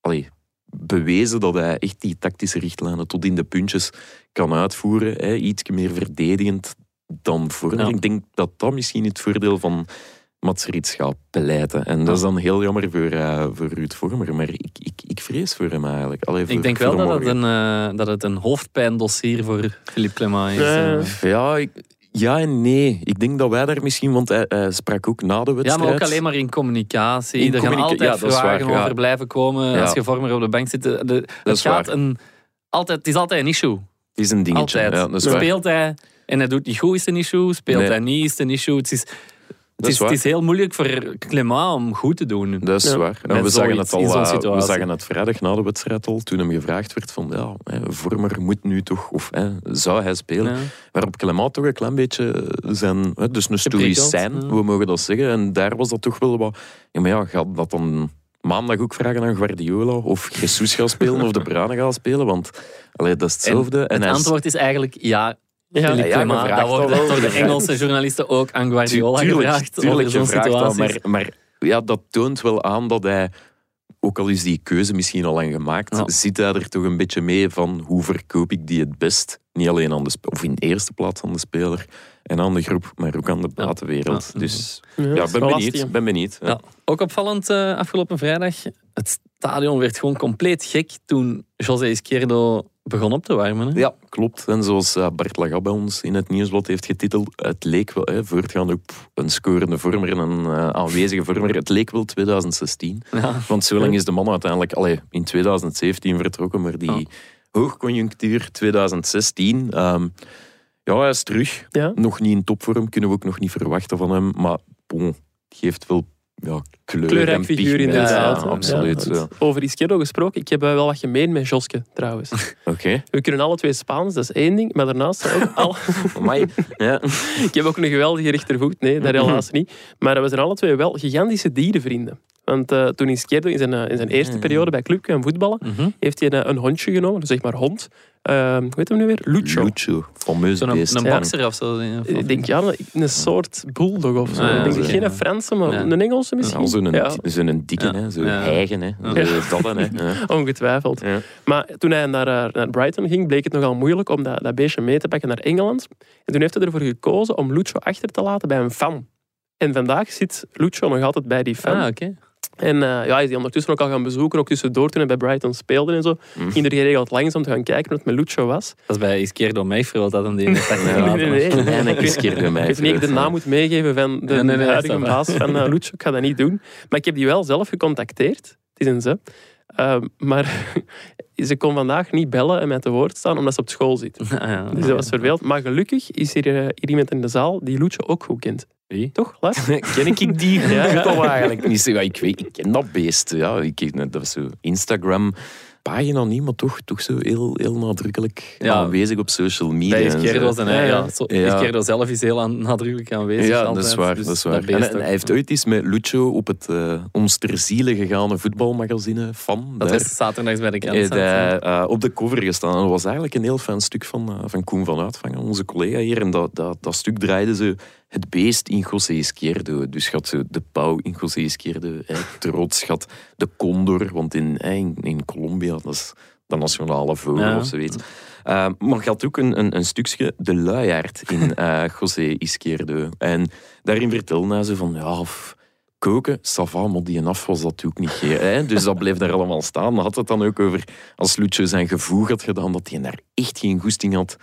allee, bewezen dat hij echt die tactische richtlijnen tot in de puntjes kan uitvoeren. Hè. Iets meer verdedigend dan voor. Ja. Ik denk dat dat misschien het voordeel van Mats Rits gaat beleiden. En dat is dan heel jammer voor, eh, voor Ruud Vormer. Maar ik, ik, ik vrees voor hem eigenlijk. Allee, voor- Ik denk wel dat het, een, eh, dat het een hoofdpijndossier voor Philippe Clement is. Ja. eh. Ja, ik- ja en nee. Ik denk dat wij daar misschien, want hij, hij sprak ook na de Ja, wedstrijd. maar ook alleen maar in communicatie. In er gaan communica- altijd ja, dat is vragen waar, ja. over blijven komen Ja. als je vormer op de bank zit. De, de- het, is gaat waar. een, altijd, het is altijd een issue. Het is een dingetje. Altijd. Ja, dat is waar. Speelt hij en hij doet niet goed, is het een issue. Speelt Nee. hij niet, is het een issue. Het is, Dat is het is heel moeilijk voor Clement om goed te doen. Dat is Ja. waar. En we zagen, het al, eh, we zagen het vrijdag na de wedstrijd al, toen hem gevraagd werd van, ja, hè, Vormer moet nu toch, of hè, zou hij spelen? Ja. Waarop Clement toch een klein beetje zijn, hè, dus een stoïcijn, ja. we mogen dat zeggen. En daar was dat toch wel wat, ja, maar ja, gaat dat dan maandag ook vragen aan Guardiola of Jesus gaat spelen of De Bruyne gaat spelen? Want allee, dat is hetzelfde. En, het antwoord is eigenlijk ja. Ja, ja, dat wordt door de <laughs> Engelse journalisten ook aan Guardiola Tu- tuurlijk, gevraagd. tuurlijk over zo'n gevraagd al, maar, maar ja, dat toont wel aan dat hij, ook al is die keuze misschien al lang gemaakt, Ja. zit hij er toch een beetje mee van hoe verkoop ik die het best? Niet alleen aan de of in de eerste plaats aan de speler en aan de groep, maar ook aan de buitenwereld. Ja. Dus Ja, ja, ben benieuwd. Ben benieuwd. Ja. Ja. Ook opvallend eh, afgelopen vrijdag. Het stadion werd gewoon compleet gek toen José Izquierdo begon op te warmen. Hè? Ja, klopt. En zoals eh, Bart Lagat bij ons in het nieuwsblad heeft getiteld, het leek wel, hè, voortgaand op een scorende vormer en een eh, aanwezige vormer, het leek wel 2016. Ja. Want zo lang is de man uiteindelijk allee, in 2017 vertrokken, maar die Ja. hoogconjunctuur 2016. ehm, ja, hij is terug. Ja. Nog niet in topvorm, kunnen we ook nog niet verwachten van hem. Maar bon, het geeft wel ja, kleur Kleurrijk en figuur inderdaad. Ja, absoluut. Ja, Over Izquierdo gesproken, ik heb eh, wel wat gemeen met Joske trouwens. <laughs> Oké. We kunnen alle twee Spaans, dat is één ding. Maar daarnaast ook <laughs> al... Ja. <laughs> ik heb ook een geweldige rechtervoet. Nee, dat helaas niet. Maar we zijn alle twee wel gigantische dierenvrienden. Want eh, toen Izquierdo in zijn, eh, in zijn eerste periode bij Club kwam voetballen, Mhm. heeft hij een, een hondje genomen, dus zeg maar hond. Ehm, hoe heet hem nu weer? Lucho. Lucho, fameus Zo'n beest. een Ja. boxer of zo. ja, Ik denk ja, een- een soort bulldog of zo. Ja, ik denk zo, geen ja. Franse, maar Ja. een Engelse misschien. Ja, zo'n Ja, zo'n dikke, Ja. hè, zo'n Ja. heigen. Hè. Ja. Zo dat, hè. Ja. <laughs> ongetwijfeld. Ja. Maar toen hij naar, eh, naar Brighton ging, bleek het nogal moeilijk om dat, dat beestje mee te pakken naar Engeland. En toen heeft hij ervoor gekozen om Lucho achter te laten bij een fan. En vandaag zit Lucho nog altijd bij die fan. Ah, oké. En eh, ja, hij is die ondertussen ook al gaan bezoeken, ook tussendoor toen hij bij Brighton speelde en zo. Mm. Ging er geregeld langs om te gaan kijken hoe het met Lucho was. Dat is bij Izquierdo Mayfield dat hem die net achtergelaten <laughs> nee, nee, nee. En een Ik de naam moet meegeven van de Nee, nee, nee, huidige baas van Lucho. Ik ga dat niet doen. Maar ik heb die wel zelf gecontacteerd. Het is een ze. Ehm, maar <laughs> ze kon vandaag niet bellen en mij te woord staan, omdat ze op school zit. Ah, ja. Dus dat was verveeld. Maar gelukkig is hier, eh, hier iemand in de zaal die Lucho ook goed kent. Wie? Toch, Lars? <laughs> Ken ik die? <laughs> Ja. Ja, al eigenlijk niet. Ja, ik, weet, ik ken dat beest. Ja, ik, dat was zo Instagram. Pagina niet, maar toch, toch zo heel, heel nadrukkelijk Ja. aanwezig op social media. Bij en zo. Izquierdo, zijn hij, Ja, ja, ja. zelf is heel aan, nadrukkelijk aanwezig. Ja, altijd, dat is waar. dus dat is waar. beest En, hij heeft ooit eens met Lucho op het uh, ons ter ziele gegaane voetbalmagazine van. Dat daar, was zaterdags bij de krant. eh, zat, daar, eh, op de cover gestaan. En dat was eigenlijk een heel fijn stuk van, van Koen van Uitvangen, onze collega hier. En dat, dat, dat stuk draaide ze het beest in José Izquierdo. Dus gaat ze de pauw in José Izquierdo. eh, trots gaat de condor, want in, eh, in, in Colombia, dat is de nationale vogel Ja. of zoiets. Uh, maar had ook een, een, een stukje De Luiaard in <laughs> eh José Izquierdo. En daarin vertelde hij ze van, ja, of koken, Sava, maar die af was dat ook niet. Hè? Dus dat bleef daar allemaal staan. Dan had het dan ook over, als Lucio zijn gevoel had gedaan, dat hij daar echt geen goesting had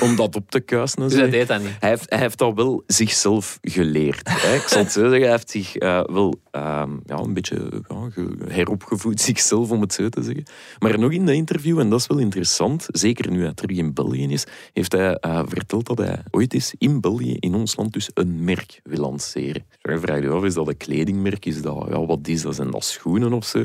om dat op te kuisen. en Dus hij deed dat niet. Hij heeft, hij heeft dat wel zichzelf geleerd. Hè? Ik zal het zo zeggen, hij heeft zich eh, wel ehm, ja, een beetje ja, heropgevoed, <laughs> zichzelf om het zo te zeggen. Maar nog in dat interview, en dat is wel interessant, zeker nu hij terug in België is, heeft hij eh, verteld dat hij ooit eens in België, in ons land dus, een merk wil lanceren. Je vraagt je af, is dat een kledingmerk? Is dat, ja, wat is dat? Zijn dat schoenen of zo?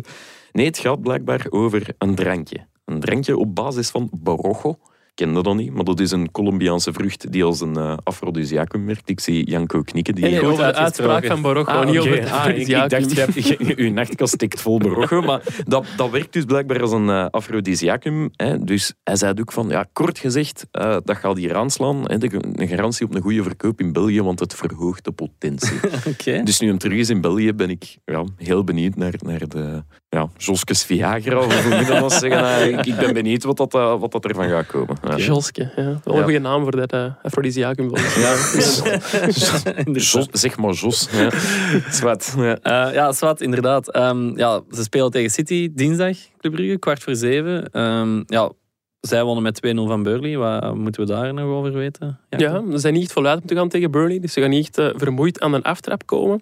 Nee, het gaat blijkbaar over een drankje. Een drankje op basis van Barrojo. Kende dat niet, maar dat is een Colombiaanse vrucht die als een uh, afrodisiacum werkt. Ik zie Janko knikken. Die over de uitspraak van Borocco, ah, niet over ah, ik, ik, dacht, uw nachtkast stikt vol Borocco. Maar dat, dat werkt dus blijkbaar als een uh, afrodisiacum. Hè. Dus hij zei ook van, ja, kort gezegd, uh, dat gaat hier aanslaan. Hè, de, een garantie op een goede verkoop in België, want het verhoogt de potentie. <laughs> okay. Dus nu hem terug is in België, ben ik ja, heel benieuwd naar, naar de ja, Joskes Viagra, of hoe moet dat zeggen. <laughs> ik, ik, ben benieuwd wat dat, wat dat ervan gaat komen. Ja. Joske, ja. Wel een goede naam voor dat uh, aphrodisiacum. Ja. <laughs> <laughs> zeg maar Jos. Ja. Zwat. Ja, uh, ja Swat, inderdaad. Um, ja, ze spelen tegen City dinsdag, Club Brugge, kwart voor zeven. Um, ja, zij wonnen met 2-0 van Burnley. Wat moeten we daar nog over weten? Ja, ze zijn niet voluit om te gaan tegen Burnley. Dus ze gaan niet uh, vermoeid aan een aftrap komen.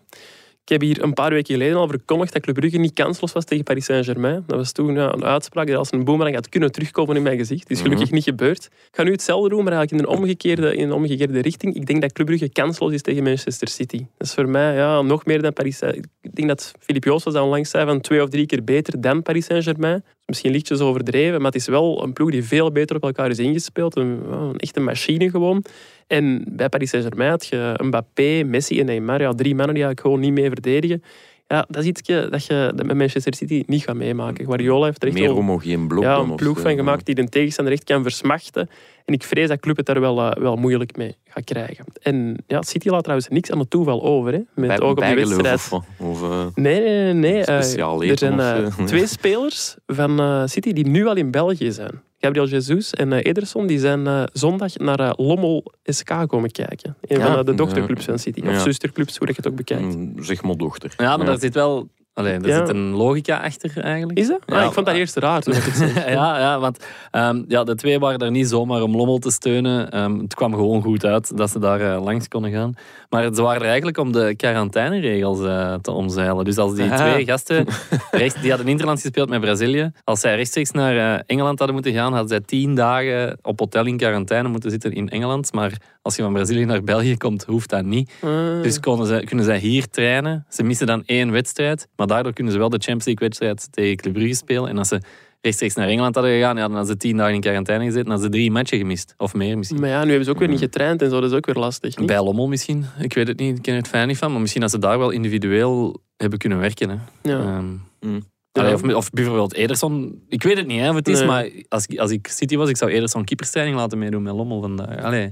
Ik heb hier een paar weken geleden al verkondigd dat Club Brugge niet kansloos was tegen Paris Saint-Germain. Dat was toen ja, een uitspraak die als een boemerang had kunnen terugkomen in mijn gezicht. Het is gelukkig mhm. niet gebeurd. Ik ga nu hetzelfde doen, maar eigenlijk in een omgekeerde, in een omgekeerde richting. Ik denk dat Club Brugge kansloos is tegen Manchester City. Dat is voor mij ja, nog meer dan Paris Ik denk dat Philippe Joos was onlangs zei van twee of drie keer beter dan Paris Saint-Germain. Misschien lichtjes overdreven, maar het is wel een ploeg die veel beter op elkaar is ingespeeld. Een, een echte machine gewoon. En bij Paris Saint-Germain had je Mbappé, Messi en Neymar. Ja, drie mannen die eigenlijk gewoon niet mee verdedigen. Ja, dat is iets dat je met Manchester City niet gaat meemaken. Guardiola heeft er echt Meer homogeen blok ja, een ploeg van gemaakt die de tegenstander echt kan versmachten. En ik vrees dat Club het daar wel, uh, wel moeilijk mee gaat krijgen. En ja, City laat trouwens niks aan het toeval over. Hè, met Bij, oog op de wedstrijd. Of, of, uh, nee, nee, nee. Uh, er zijn <laughs> twee spelers van City die nu al in België zijn. Gabriel Jesus en Ederson die zijn zondag naar Lommel SK komen kijken. Een van de dochterclubs van City. Of zusterclubs, hoe je het ook bekijkt. Mm, zeg maar dochter. Ja, maar daar zit wel Allee, er zit een logica achter eigenlijk. Is dat? Ah, ja, ik vond dat eerst raar toen ik het <laughs> zei. ja, ja, want um, ja, de twee waren daar niet zomaar om Lommel te steunen. Um, het kwam gewoon goed uit dat ze daar uh, langs konden gaan. Maar ze waren er eigenlijk om de quarantaineregels uh, te omzeilen. Dus als die twee gasten, <laughs> rechts, die hadden Interland gespeeld met Brazilië, als zij rechtstreeks naar uh, Engeland hadden moeten gaan, hadden zij tien dagen op hotel in quarantaine moeten zitten in Engeland. Maar als je van Brazilië naar België komt, hoeft dat niet. Ah. Dus konden ze, kunnen zij hier trainen. Ze missen dan één wedstrijd, maar daardoor kunnen ze wel de Champions League wedstrijd tegen Club Brugge spelen. En als ze rechtstreeks naar Engeland hadden gegaan, ja, dan hadden ze tien dagen in quarantaine gezeten, dan hadden ze drie matchen gemist. Of meer misschien. Maar ja, nu hebben ze ook weer niet getraind en zo, dat is ook weer lastig. Niet? Bij Lommel misschien. Ik weet het niet, ik ken het fijn niet van. Maar misschien dat ze daar wel individueel hebben kunnen werken. Hè. Ja. Um, mm. of, of, bijvoorbeeld Ederson. Ik weet het niet, hè, of het is, maar als, als ik City was, ik zou Ederson keeperstraining laten meedoen met Lommel vandaag. Allee.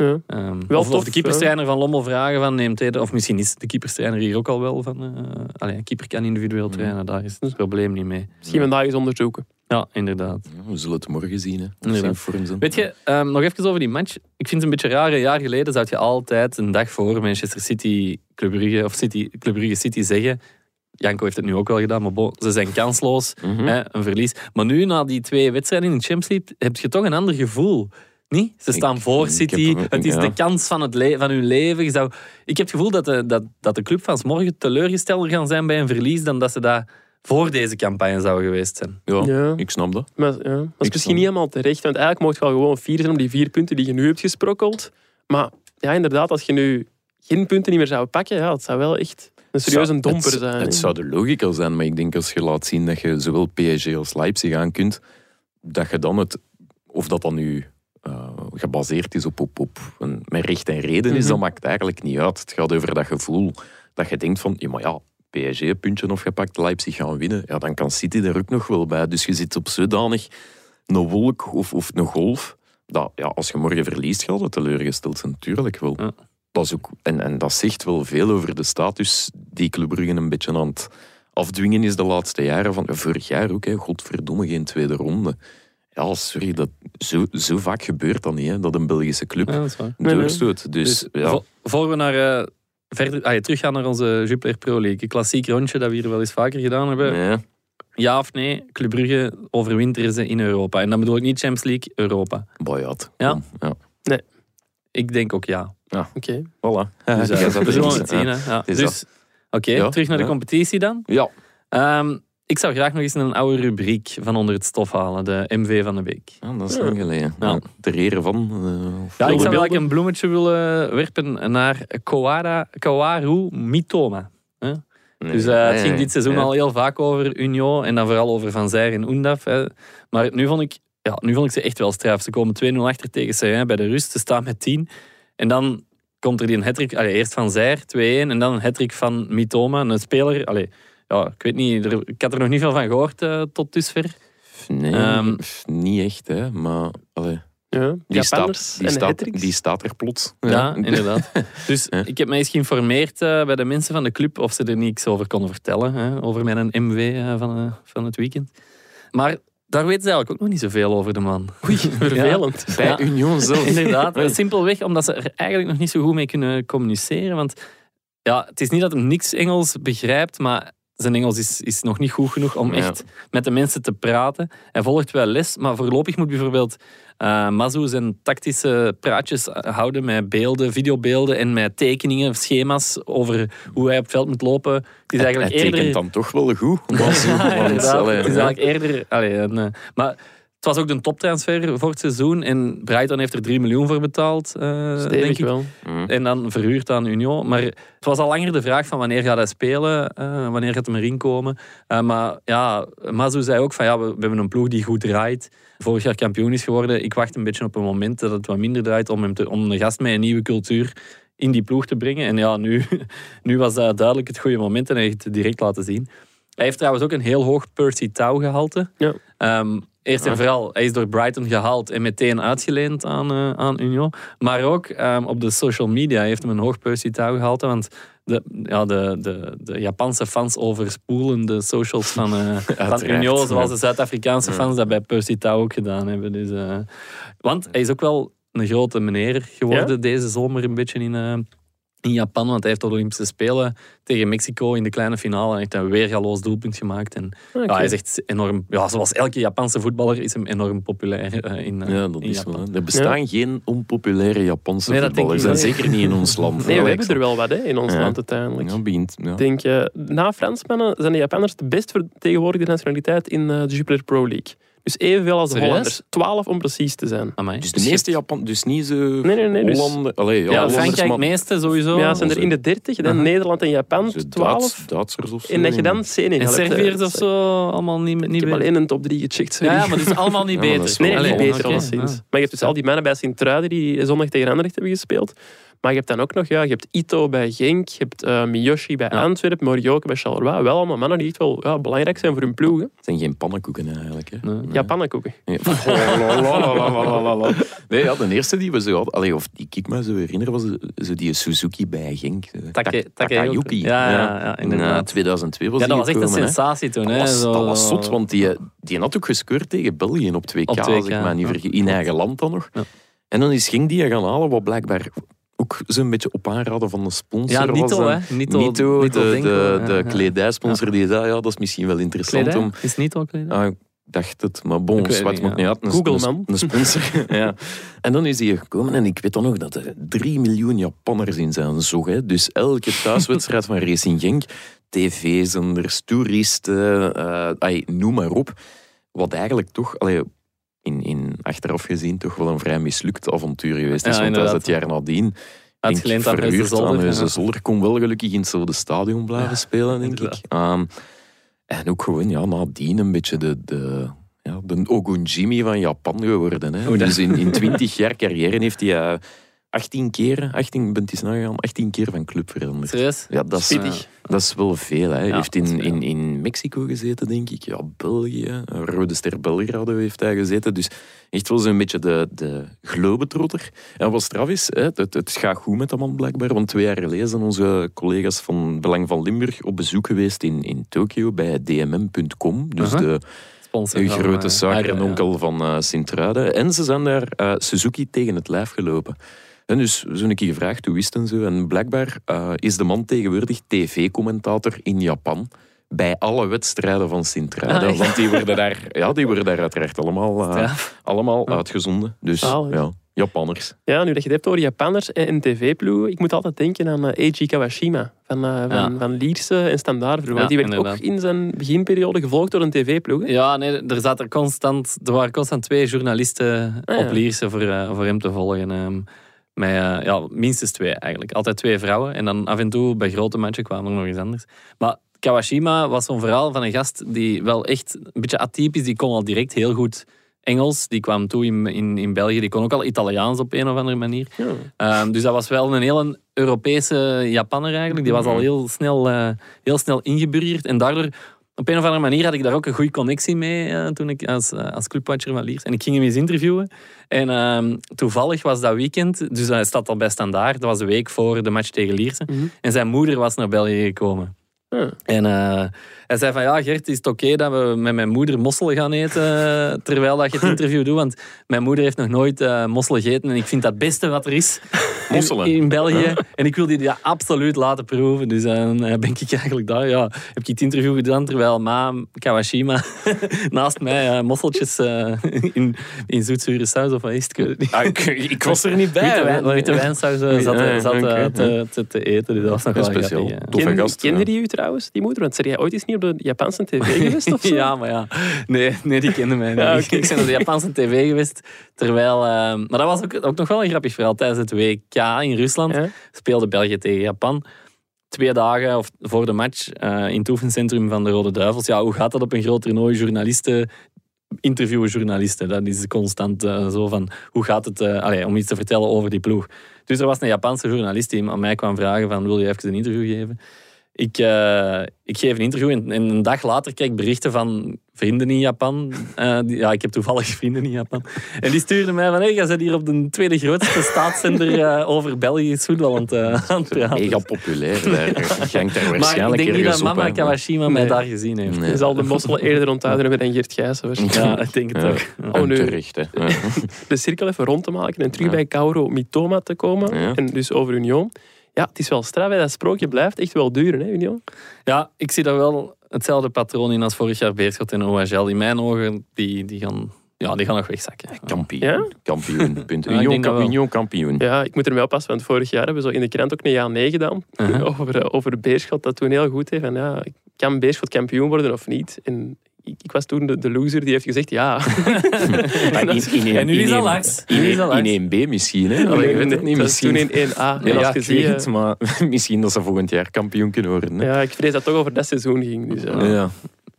Ja. Um, of, tof, of, de keeperstrainer van Lommel vragen van neemt hij of misschien is de keeperstrainer hier ook al wel van uh, allee, een keeper kan individueel mm. trainen, daar is het probleem niet mee. Misschien vandaag eens onderzoeken. Ja, inderdaad. Ja, we zullen het morgen zien. Hè. Weet je, um, nog even over die match. Ik vind het een beetje raar. Een jaar geleden zou je altijd een dag voor Manchester City, Club Brugge, of City, Club Brugge City zeggen Janko heeft het nu ook wel gedaan, maar ze zijn kansloos, mm -hmm. hè, een verlies. Maar nu, na die twee wedstrijden in de Champions League, heb je toch een ander gevoel. Niet? Ze staan voor City. het is de kans van, het van hun leven. Je zou, ik heb het gevoel dat de, dat, dat de clubfans morgen teleurgestelder gaan zijn bij een verlies dan dat ze dat voor deze campagne zouden geweest zijn. Ja, ik snap dat. Maar ja, dat is misschien niet helemaal terecht. Want eigenlijk mocht je wel gewoon vier zijn om die vier punten die je nu hebt gesprokkeld. Maar ja, als je nu geen punten niet meer zou pakken, ja, het zou wel echt een serieuze domper zijn. Het, het zou de logica zijn, maar ik denk als je laat zien dat je zowel PSG als Leipzig aan kunt, dat je dan het, of dat dan nu uh, gebaseerd is op, op, op een, met recht en reden is, dat maakt eigenlijk niet uit. Het gaat over dat gevoel dat je denkt van, ja, maar ja, PSG een puntje opgepakt, Leipzig gaan winnen, ja, dan kan City er ook nog wel bij. Dus je zit op zodanig een wolk of, of een golf, dat ja, als je morgen verliest, gaat het teleurgesteld zijn, natuurlijk wel. Ja. Dat is ook, en, en dat zegt wel veel over de status die Club Brugge een beetje aan het afdwingen is de laatste jaren. Van, vorig jaar ook, hè, godverdomme, geen tweede ronde. Ja, sorry, dat, zo, zo vaak gebeurt dat niet, hè, dat een Belgische club ja, doorstoot. Dus, dus ja. voor we naar, uh, verder, ah, teruggaan naar onze Jupiler Pro League, een klassiek rondje dat we hier wel eens vaker gedaan hebben. Ja, ja of nee, Club Brugge overwinteren ze in Europa. En dan bedoel ik niet Champions League, Europa. Boyat. Ja? ja? Nee. Ik denk ook ja. Ja. Oké. Okay. Voilà. <laughs> Dus, uh, we zullen het zien. Ja. Dus, oké, okay, terug naar de competitie dan. Ja. Um, ik zou graag nog eens een oude rubriek van onder het stof halen. De MV van de week. Ja, dat is lang geleden. Ja. Ter ere van... Uh, ja, ik zou eigenlijk een bloemetje willen werpen naar Kawara, Kawaru Mitoma. Huh? Nee, dus uh, het ging dit seizoen al heel vaak over Unio en dan vooral over Van Zijr en Undaf. Hè. Maar nu vond ik ja, nu vond ik ze echt wel straf. Ze komen 2-0 achter tegen Serrain bij de rust. Ze staan met 10. En dan komt er die een hattrick, allee, eerst van Zijr, 2-1. En dan een hattrick van Mitoma, een speler. Allee, ja, ik weet niet, er- ik had er nog niet veel van gehoord eh, tot dusver. Nee, Ehm, niet echt, hè. Maar allee, Ja, die, staat, die, staat, hat-tricks. die staat er plots. Ja, <laughs> inderdaad. Dus Ja. ik heb mij eens geïnformeerd eh, bij de mensen van de club of ze er niets over konden vertellen. Hè, over mijn MV eh, van, eh, van het weekend. Maar daar weten ze eigenlijk ook nog niet zoveel over de man. Oei, <laughs> vervelend. <laughs> Bij Ja. Union zelf. Inderdaad. Simpelweg omdat ze er eigenlijk nog niet zo goed mee kunnen communiceren. Want ja, het is niet dat hij niks Engels begrijpt, maar zijn Engels is, is nog niet goed genoeg om Ja. echt met de mensen te praten. Hij volgt wel les, maar voorlopig moet bijvoorbeeld Mazu zijn tactische praatjes houden met beelden, videobeelden en met tekeningen, schema's over hoe hij op het veld moet lopen. Het is Hij eigenlijk tekent eerder... dan toch wel goed. <laughs> Was, Ja, want, inderdaad. allee, het is eigenlijk eerder... Allee, een, eh, maar was ook de toptransfer voor het seizoen. En Brighton heeft er 3 miljoen voor betaald, eh, denk ik. wel. Mm. En dan verhuurd aan Union. Maar het was al langer de vraag van wanneer gaat hij spelen, eh, wanneer gaat hij erin komen. Eh, maar ja, Mazu zei ook van ja, we, we hebben een ploeg die goed draait. Vorig jaar kampioen is geworden. Ik wacht een beetje op een moment dat het wat minder draait om, hem te, om de gast met een nieuwe cultuur in die ploeg te brengen. En ja, nu, <laughs> nu was dat duidelijk het goede moment en hij heeft het direct laten zien. Hij heeft trouwens ook een heel hoog Percy Tau gehalte. Ja. Ehm, eerst en vooral, hij is door Brighton gehaald en meteen uitgeleend aan, eh, aan Union. Maar ook ehm, op de social media heeft hem een hoog gehalte. Want de, ja, de, de, de Japanse fans overspoelen de socials van, eh, <laughs> van Union. Zoals de Zuid-Afrikaanse fans dat bij Percy Tau ook gedaan hebben. Dus, eh, want hij is ook wel een grote meneer geworden deze zomer een beetje in, in Japan. Want hij heeft op de Olympische Spelen tegen Mexico in de kleine finale echt een weergaloos doelpunt gemaakt. En Oké. ja, hij is echt enorm, ja, zoals elke Japanse voetballer is hem enorm populair eh, in, eh, Ja, dat in is Japan. wel. Er bestaan geen onpopulaire Japanse Nee, voetballers. En zeker niet in ons land. Nee, we hebben er wel wat hè, in ons Ja. land uiteindelijk. Ja, begint. Denk, eh, na Fransmannen zijn de Japanners de best vertegenwoordigde nationaliteit in eh, de Jupiler Pro League. Dus evenveel als de Serieus? Hollanders. 12 om precies te zijn. Amai. Dus de meeste Japan, dus niet zo Nee, nee, nee, dus- Hollanden, allee, ja, ja, Hollanders, Frankrijk maar meeste sowieso. ja, zijn er in de 30, dan. Nederland en Japan zo 12. Duits- Duitsers of zo. En dat je dan Senegal en Serviërs of zo, allemaal niet, Ik niet heb beter. alleen een top 3 gecheckt, sorry. Ja, maar het is allemaal niet dat beter. Nee, niet beter alleszins. ja. Maar je hebt dus al die mannen bij Sint-Truiden die zondag tegen Anderlecht hebben gespeeld. Maar je hebt dan ook nog, ja, je hebt Ito bij Genk, je hebt eh, Miyoshi bij Ja. Antwerpen, Morioka bij Charleroi. Wel allemaal mannen die echt wel ja, belangrijk zijn voor hun ploeg. hè. Het zijn geen pannenkoeken eigenlijk. Hè. Nee. Ja, pannenkoeken. Ja. <laughs> Nee, ja, de eerste die we zo hadden, allee, of die ik me zo herinner, was zo die Suzuki bij Genk. Take- Takayuki. Ja, ja, ja, inderdaad. Na 2002 was Ja, dat was echt een hè. sensatie toen. Dat hè, was, zo- dat was zot, want die, die had ook gescoord tegen België op 2K, Op 2K, als ik me niet vergis. In eigen land dan nog. Ja. En dan is Genk die gaan halen, wat blijkbaar ook zo'n beetje op aanraden van de sponsor Ja. Nito, hè. Nito, Nito, Nito de, de, de ja. kledijsponsor, die zei, ja, dat is misschien wel interessant Kledij? om... Is Nito kledij? Ah, ik dacht het, maar bon, weet zwart niet, uit. Een, Google, een- man. Een sponsor. <laughs> ja. En dan is hij gekomen en ik weet dan nog dat er 3 miljoen Japanners in zijn zog. Hè. Dus elke thuiswedstrijd van Racing Genk, tv-zenders, toeristen, ai, noem maar op. Wat eigenlijk toch, allee, in, in achteraf gezien, toch wel een vrij mislukt avontuur geweest is. Ja, want dat is het jaar nadien. Uitgeleend aan verhuurd Heuse Zolder. Zolder. Kon wel gelukkig in hetzelfde stadion blijven spelen, denk ik. Ehm, en ook gewoon ja, nadien een beetje de, de, ja, de Ogunjimi van Japan geworden. Hè. Dus in, in 20 jaar carrière heeft hij eh, 18 keer, 18, bent eens nagegaan, 18 keer van club veranderd. Serieus? Ja, dat is, Spittig. dat is wel veel. Hij Ja, heeft in, in, in Mexico gezeten, denk ik. Ja, België. Rode Ster Belgrado heeft hij gezeten. Dus echt wel zo'n beetje de, de globetrotter. En wat straf is, hè, het, het gaat goed met dat man blijkbaar. Want twee jaar geleden zijn onze collega's van Belang van Limburg op bezoek geweest in, in Tokio bij dmm.com. Dus de, Sponsor de grote eh, zaak en onkel van eh Sint-Truiden. En ze zijn daar eh, Suzuki tegen het lijf gelopen. En dus zo'n keer gevraagd, hoe is het en zo. En blijkbaar eh, is de man tegenwoordig tv-commentator in Japan. Bij alle wedstrijden van Sint-Truiden. Ah, echt? Want die worden daar, ja, die worden daar uiteraard allemaal, eh, allemaal Ja. uitgezonden. Dus Zalig. ja, Japanners. Ja, nu dat je het hebt over Japanners en, tv-ploegen, ik moet altijd denken aan eh, Eiji Kawashima van, van, Ja. van Lierse en Standaard vroeger. Ja, Want die werd inderdaad. ook in zijn beginperiode gevolgd door een tv-ploeg. Ja, nee, er, zat er, constant, er waren constant twee journalisten Ah, ja. op Lierse voor, voor hem te volgen. Met, eh, ja, minstens twee eigenlijk. Altijd twee vrouwen. En dan af en toe bij grote matchen kwamen er nog eens anders. Maar Kawashima was zo'n verhaal van een gast die wel echt een beetje atypisch, die kon al direct heel goed Engels. Die kwam toe in, in, in België. Die kon ook al Italiaans op een of andere manier. Ja. Ehm, dus dat was wel een hele Europese Japanner eigenlijk. Die was al heel snel, eh, heel snel ingeburgerd. En daardoor, op een of andere manier, had ik daar ook een goede connectie mee eh, toen ik als, eh, als clubwatcher van Liers. En ik ging hem eens interviewen. En ehm, toevallig was dat weekend, dus hij staat al bij standaard. Dat was de week voor de match tegen Lierse. Mhm. En zijn moeder was naar België gekomen. Ah. En eh, hij zei van ja, Gert, is het oké dat we met mijn moeder mosselen gaan eten eh, terwijl dat je het interview doet? Want mijn moeder heeft nog nooit eh mosselen gegeten en ik vind dat het beste wat er is in- Mosselen? in, België. En ik wil die ja, absoluut laten proeven. Dus eh, dan ben ik eigenlijk daar. Ja, heb ik het interview gedaan terwijl ma Kawashima <laughs> naast mij mosseltjes eh, in, in zoetzure saus of wat is het? Ah, ik, ik was er niet bij. Witte, wijn, witte wijnsaus zat, te, te, te eten. Dus dat was nog wel speciaal. grappig, ja. Toffe Ken- gast. Kende ja. die u trouwens, die moeder? Want zeg jij ooit eens niet de Japanse tv geweest of zo? <laughs> Ja, maar ja. Nee, nee die kende mij niet. Ja. <laughs> Ik ben op de Japanse tv geweest. Terwijl... ehm, maar dat was ook, ook nog wel een grappig verhaal. Tijdens het WK in Rusland Ja? speelde België tegen Japan. Twee dagen of voor de match eh, in het oefencentrum van de Rode Duivels. Ja, hoe gaat dat op een groot toernooi? Journalisten interviewen journalisten. Dat is constant eh, zo van, hoe gaat het, eh, allee, om iets te vertellen over die ploeg. Dus er was een Japanse journalist die aan mij kwam vragen van, wil je even een interview geven? Ik, eh, ik geef een interview en, en een dag later krijg ik berichten van vrienden in Japan. Eh, die- ja, ik heb toevallig <laughs> vrienden in Japan. En die stuurden mij van, hey, jij bent hier op de tweede grootste staatszender <laughs> eh, over Belgisch voetbal aan het, eh, aan het praten. Mega populair daar. <laughs> Daar Maar ik denk niet dat mama. Kawashima mij daar gezien heeft. Nee. Je zal de mosselen eerder onthouden hebben dan Geert Gijssen waarschijnlijk. Ja, ik denk het Ja. ook. Oh, nee. terecht, hè. Ja. de cirkel even rond te maken en terug Ja. bij Kauro Mitoma te komen. Ja. En dus over Union. Ja, het is wel straf. hè. Dat sprookje blijft echt wel duren, hè, Union? Ja, ik zie daar wel hetzelfde patroon in als vorig jaar Beerschot en OHL. In mijn ogen, die, die, gaan, ja, die gaan nog wegzakken. Kampioen. Ja? Kampioen. Punt. <laughs> Ja, Union. Union kampioen. Ja, ik moet er wel passen, want vorig jaar hebben we zo in de krant ook een ja nee gedaan. Uh-huh. <laughs> over, eh, over Beerschot, dat toen heel goed heeft. En ja, kan Beerschot kampioen worden of niet? En ik, ik was toen de, de loser die heeft gezegd ja. <laughs> Maar in, in, En nu in, is dat in- langs. In, Nu is dat in, langs. 1B misschien, hè? Allee, ik weet het niet. Was toen Misschien. in 1A. En Ja, ik weet het, maar <laughs> misschien dat ze volgend jaar kampioen kunnen worden. Hè? ja, ik vrees dat het toch over dat seizoen ging. Dus. Ja. Ja,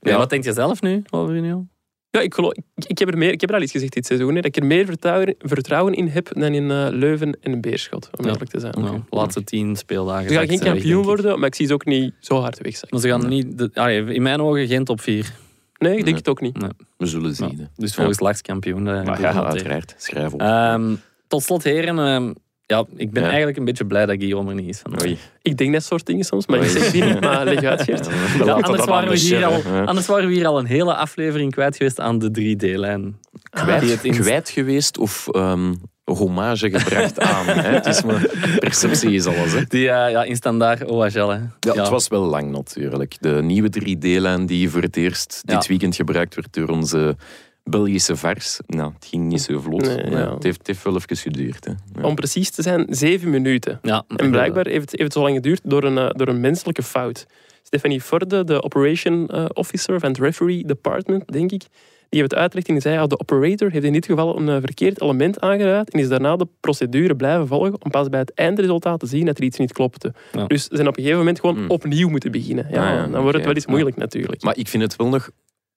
Ja. wat denk je zelf nu over Union? Ja, ik, geloof, ik, ik heb er meer, ik heb er al iets gezegd dit seizoen. Hè, dat ik er meer vertrouwen, vertrouwen in heb dan in eh, Leuven en Beerschot, om Ja. eerlijk te zijn. Nou, laatste tien speeldagen. Ze gaan geen weg, kampioen worden, maar ik zie ze ook niet zo hard wegzakken. Maar ze gaan niet... De, allee, in mijn ogen geen top 4. Nee, ik denk Nee. het ook niet. We zullen zien. Dus volgens Laks kampioen. Maar ik ja, uiteraard. Schrijf op. Ehm, tot slot, heren. ehm, ja, ik ben Ja. eigenlijk een beetje blij dat Guillaume er niet is. Van. Ik denk dat soort dingen soms, maar ik zeg die niet, <laughs> maar leg uit, Geert. Ja, Ja, anders, waren we hier al, anders waren we hier al een hele aflevering kwijt geweest aan de 3D-lijn. kwijt, het kwijt geweest of ehm, hommage gebracht <laughs> aan. Hè? Het is maar, perceptie is alles. Hè? Die eh, ja, in standaard OHL. Hè. Ja, Het was wel lang natuurlijk. De nieuwe 3D-lijn die voor het eerst Ja. dit weekend gebruikt werd door onze Belgische vars. Nou, het ging niet zo vlot. Nee, ja. het, heeft, het heeft wel even geduurd. Hè. Ja. Om precies te zijn, zeven minuten. Ja, En blijkbaar heeft het, heeft het zo lang geduurd door een, eh, door een menselijke fout. Stephanie Forde, de operation eh, officer van het referee department, denk ik, die het uitgelegd en die zei, ja, de operator heeft in dit geval een eh, verkeerd element aangeraad en is daarna de procedure blijven volgen om pas bij het eindresultaat te zien dat er iets niet klopte. Ja. Dus ze zijn op een gegeven moment gewoon Hmm. opnieuw moeten beginnen. Ja, Ah, ja, dan wordt het wel eens moeilijk natuurlijk. Maar ik vind het wel nog...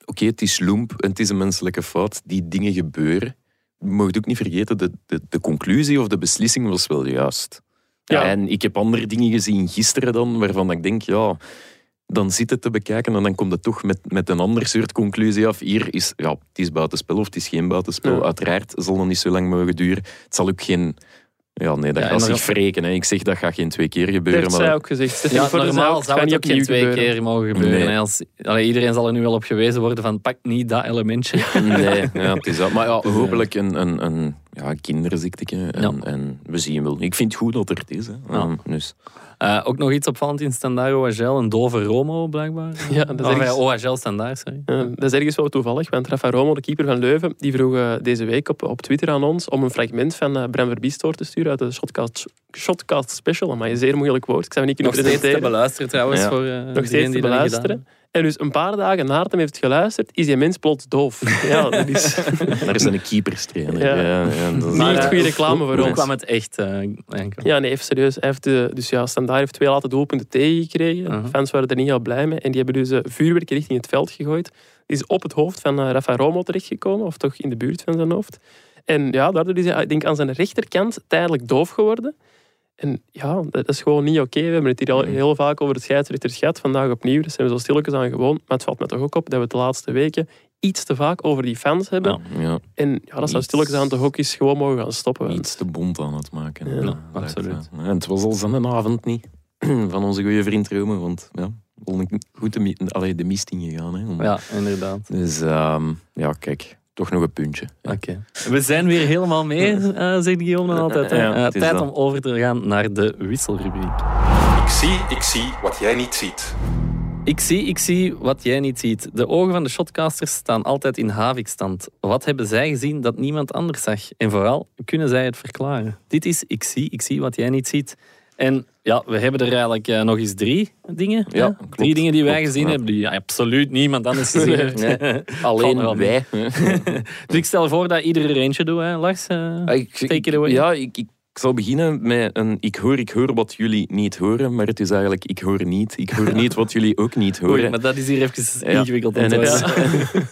Oké, het is loemp en het is een menselijke fout. Die dingen gebeuren. Je mag ook niet vergeten, de, de, de conclusie of de beslissing was wel juist. Ja. En ik heb andere dingen gezien gisteren dan, waarvan ik denk, ja... Dan zit het te bekijken en dan komt het toch met, met een ander soort conclusie af. Hier is, ja, het is buitenspel of het is geen buitenspel. Ja. Uiteraard zal dat niet zo lang mogen duren. Het zal ook geen... Ja, nee, dat Ja, gaat zich wreken. Hè. Ik zeg, dat gaat geen twee keer gebeuren. heeft Maar zij dat- ook gezegd. Ja, zei normaal het zou het niet ook geen twee gebeuren. keer mogen gebeuren. Nee. hè. Als, allee, iedereen zal er nu wel op gewezen worden van pak niet dat elementje. Nee, <laughs> ja, het is dat. Maar ja, hopelijk een, een, een ja, kinderziekte. En, Ja. en we zien wel. Ik vind het goed dat er het is. Hè. Ja. Um, dus. Eh, ook nog iets opvallend in standaard OHL. Een dove Romo, blijkbaar. <laughs> Ja, dat is ergens- eh, OHL standaard, sorry. Dat is ergens wel toevallig, want Rafa Romo, de keeper van Leuven, die vroeg eh, deze week op, op Twitter aan ons om een fragment van eh Bram te sturen uit de Shotcast, Shotcast Special. Maar een zeer moeilijk woord. Ik zou niet Nog kunnen steeds te beluisteren trouwens. Ja. voor, Nog steeds te beluisteren. En dus een paar dagen nadat hem heeft geluisterd, is die mens plots doof. Ja, dat is <laughs> Daar is een keeperstrainer. Ja. Ja. Ja, dat is- niet echt goede reclame voor hoe ons. kwam het echt? eh, enkel? Ja, nee, even serieus. Hij heeft, dus ja, Standaard heeft twee late doelpunten tegengekregen. Mhm. De fans waren er niet heel blij mee. En die hebben dus eh, vuurwerk richting het veld gegooid. Die is op het hoofd van eh, Rafa Romo terechtgekomen. Of toch in de buurt van zijn hoofd. En ja, daardoor is hij ik denk, aan zijn rechterkant tijdelijk doof geworden. En ja, dat is gewoon niet oké. We hebben het hier al heel vaak over de scheidsrechters gehad. Vandaag opnieuw. Daar zijn we zo stilletjes aan gewoon. Maar het valt me toch ook op dat we het de laatste weken iets te vaak over die fans hebben. Ja. ja, En ja, dat zou stilletjes aan toch ook eens gewoon mogen gaan stoppen. iets te bond aan het maken. Ja, absoluut. En het was al avond niet <clears throat> van onze goede vriend Rome. Want ja, goed de, allee, de mist ingegaan. Hè, Ja, inderdaad. Dus ehm, ja, kijk, toch nog een puntje. Ja. Oké. We zijn weer helemaal mee, eh zegt Guillaume dan altijd. Ja, Eh, het is tijd om over te gaan naar de wisselrubriek. Ik zie, ik zie wat jij niet ziet. Ik zie, ik zie wat jij niet ziet. De ogen van de shotcasters staan altijd in havikstand. Wat hebben zij gezien dat niemand anders zag? En vooral, kunnen zij het verklaren? Dit is Ik zie, ik zie wat jij niet ziet. En ja, we hebben er eigenlijk eh, nog eens drie dingen. Ja, hè? klopt, drie dingen die wij klopt, gezien ja. hebben die absoluut niemand anders <laughs> gezien heeft. Nee, <laughs> Alleen wij. <laughs> Dus ik stel voor dat ieder er eentje doet, hè, Lars. eh. Ah, ik, Take it away. Ja, ik, ik zal beginnen met een ik hoor, ik hoor wat jullie niet horen, maar het is eigenlijk ik hoor niet. Ik hoor niet wat jullie ook niet horen. Oei, maar dat is hier even Ja. ingewikkeld En het. <laughs>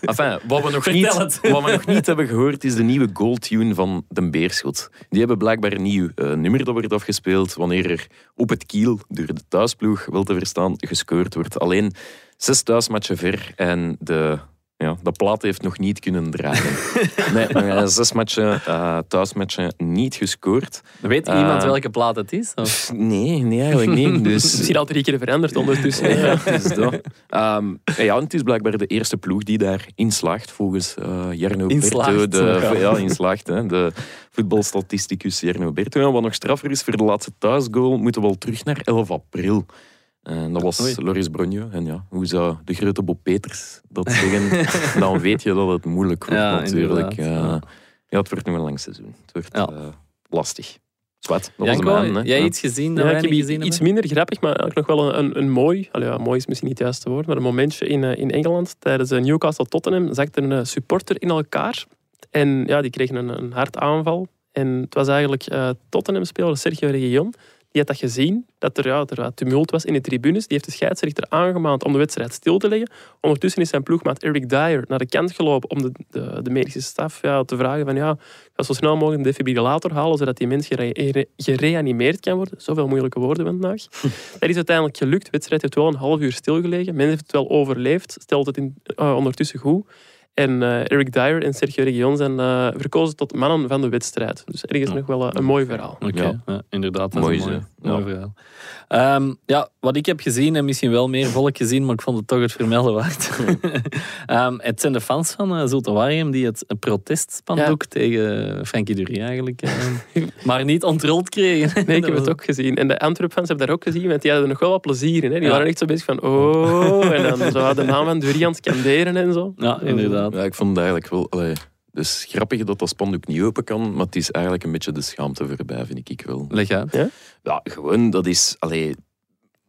Enfin, wat, we nog Vertel niet, het. wat we nog niet hebben gehoord is de nieuwe goaltune van De Beerschot. Die hebben blijkbaar een nieuw eh, nummer dat wordt afgespeeld wanneer er op het kiel door de thuisploeg, wel te verstaan, gescoord wordt. Alleen zes thuismatchen ver en de, ja, de plaat heeft nog niet kunnen draaien. <laughs> nee, eh, zes matchen, eh, thuismatchen niet gescoord. Weet iemand Eh, welke plaat het is? Of? Nee, nee eigenlijk niet. <laughs> Dus, Misschien al drie keer veranderd ondertussen. ja, Ja. het is dat. Ehm, ja, en het is blijkbaar de eerste ploeg die daar inslaagt, volgens eh Jarno Inslaagt, Berto. De, ja. inslaagt. Hè, de voetbalstatisticus Jarno Berto. En wat nog straffer is, voor de laatste thuisgoal moeten we al terug naar 11 april. En dat was Oei. Loris Bronjo. En ja, hoe zou de grote Bob Peters dat <laughs> zeggen? dan weet je dat het moeilijk wordt Ja, natuurlijk. Eh, ja. ja, het wordt nog een lang seizoen. Het wordt Ja. eh, lastig. Zwart, dat was aan, hè. jij Ja. iets gezien dat Ja, ik heb gezien iets hebben? minder grappig, maar eigenlijk nog wel een, een, een mooi, allee, ja, mooi is misschien niet het juiste woord, maar een momentje in, eh, in Engeland tijdens Newcastle-Tottenham zakte een supporter in elkaar. En ja, die kreeg een, een hartaanval. En het was eigenlijk eh Tottenham-speler Sergio Reguilon. Die had dat gezien, dat er, ja, er wat tumult was in de tribunes. Die heeft de scheidsrechter aangemaand om de wedstrijd stil te leggen. Ondertussen is zijn ploegmaat Eric Dyer naar de kant gelopen om de, de, de medische staf ja, te vragen van ja, ga zo snel mogelijk een defibrillator halen, zodat die mens gere- gere- gereanimeerd kan worden. Zoveel moeilijke woorden vandaag. <laughs> dat is uiteindelijk gelukt. De wedstrijd heeft wel een half uur stilgelegen. Men heeft het wel overleefd, stelt het in, eh, ondertussen goed. En eh, Eric Dyer en Sergio Reguilon zijn eh, verkozen tot mannen van de wedstrijd. Dus ergens Ja. nog wel eh, een mooi verhaal. Oké, Ja. ja, inderdaad. Dat Mooi is een mooi, verhaal. Ehm, ja, wat ik heb gezien, en misschien wel meer volk gezien, maar ik vond het toch het vermelden waard. <laughs> Ehm, het zijn de fans van uh, Zulte Waregem die het protestspandoek tegen Frankie Dury eigenlijk eh, <laughs> maar niet ontrold kregen. Nee, ik heb het <laughs> ook gezien. En de Antwerp-fans hebben daar ook gezien, want die hadden er nog wel wat plezier in. Hè. Die Ja. waren echt zo bezig van, oh, en dan zo de naam van Dury aan het skanderen en zo. Ja, inderdaad. Ja, ik vond het eigenlijk wel... Allee, dus grappig dat dat spandoek niet open kan, maar het is eigenlijk een beetje de schaamte voorbij, vind ik wel. Leg uit. Ja, gewoon, dat is... Allee,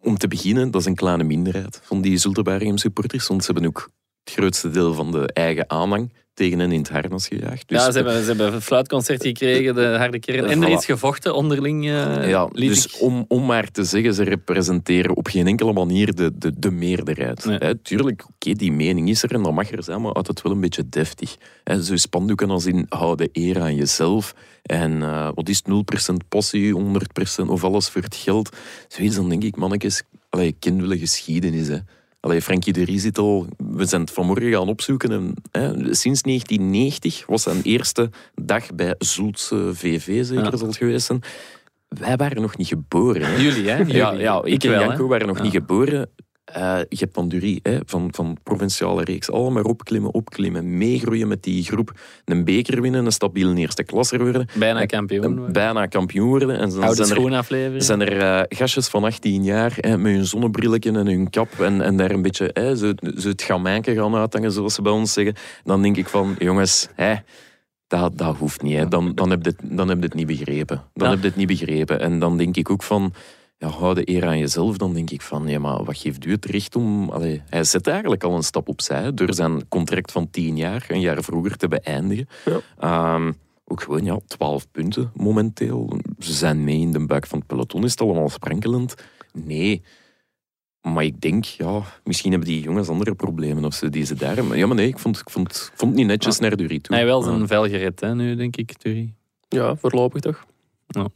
om te beginnen, dat is een kleine minderheid van die Zultebaringem supporters, want ze hebben ook het grootste deel van de eigen aanhang tegen hen in het harnas gejaagd. Dus ja, ze hebben, ze hebben een fluitconcert gekregen, de harde kern. En er is gevochten onderling. eh, Ja, dus ik- om, om maar te zeggen, ze representeren op geen enkele manier de, de, de meerderheid. Nee. Hè, tuurlijk, oké, die mening is er en dat mag er zijn, maar altijd wel een beetje deftig. Hè, zo spandoeken als in, hou de eer aan jezelf. En eh, wat is het, 0% passie, 100% of alles voor het geld. Zoiets, dan denk ik, mannetjes, allee, een geschiedenis. Hè. Allee, Frankie de Ries zit al... We zijn het vanmorgen gaan opzoeken. En, hè, sinds 1990 was zijn eerste dag bij Zultse VV, zeker Ja. zal het geweest zijn. Wij waren nog niet geboren. Hè. Jullie, hè? <laughs> Jullie. Ja, ja, ik en. Janko waren nog Ja. niet geboren. Eh, je hebt Durie, hè, van, van provinciale reeks. Allemaal opklimmen, opklimmen, meegroeien met die groep. Een beker winnen, een stabiel eerste klasser worden. Bijna kampioen. En worden. bijna kampioen worden. En dan Oude zijn er, zijn er eh, gastjes van 18 jaar hè, met hun zonnebrilletjes en hun kap en, en daar een beetje hè, zo, zo het gamijnke gaan uithangen, zoals ze bij ons zeggen. Dan denk ik van, jongens, hè, dat, dat hoeft niet. Hè. Dan, dan, heb je het, dan heb je het niet begrepen. Dan Ja. heb je het niet begrepen. En dan denk ik ook van, ja, hou de eer aan jezelf, dan denk ik van, ja, maar wat geeft u het recht om... Allee, hij zet eigenlijk al een stap opzij door zijn contract van tien jaar, een jaar vroeger, te beëindigen. Ja. Ehm, ook gewoon, ja, 12 punten momenteel. Ze zijn mee in de buik van het peloton. Is het allemaal sprankelend? Nee. Maar ik denk, ja, misschien hebben die jongens andere problemen of ze die ze daar hebben. Ja, maar nee, ik vond, ik vond, ik vond het niet netjes naar Durie toe. Hij wel zijn Ja. vel gered, hè, nu, denk ik, Thury. Ja, voorlopig toch.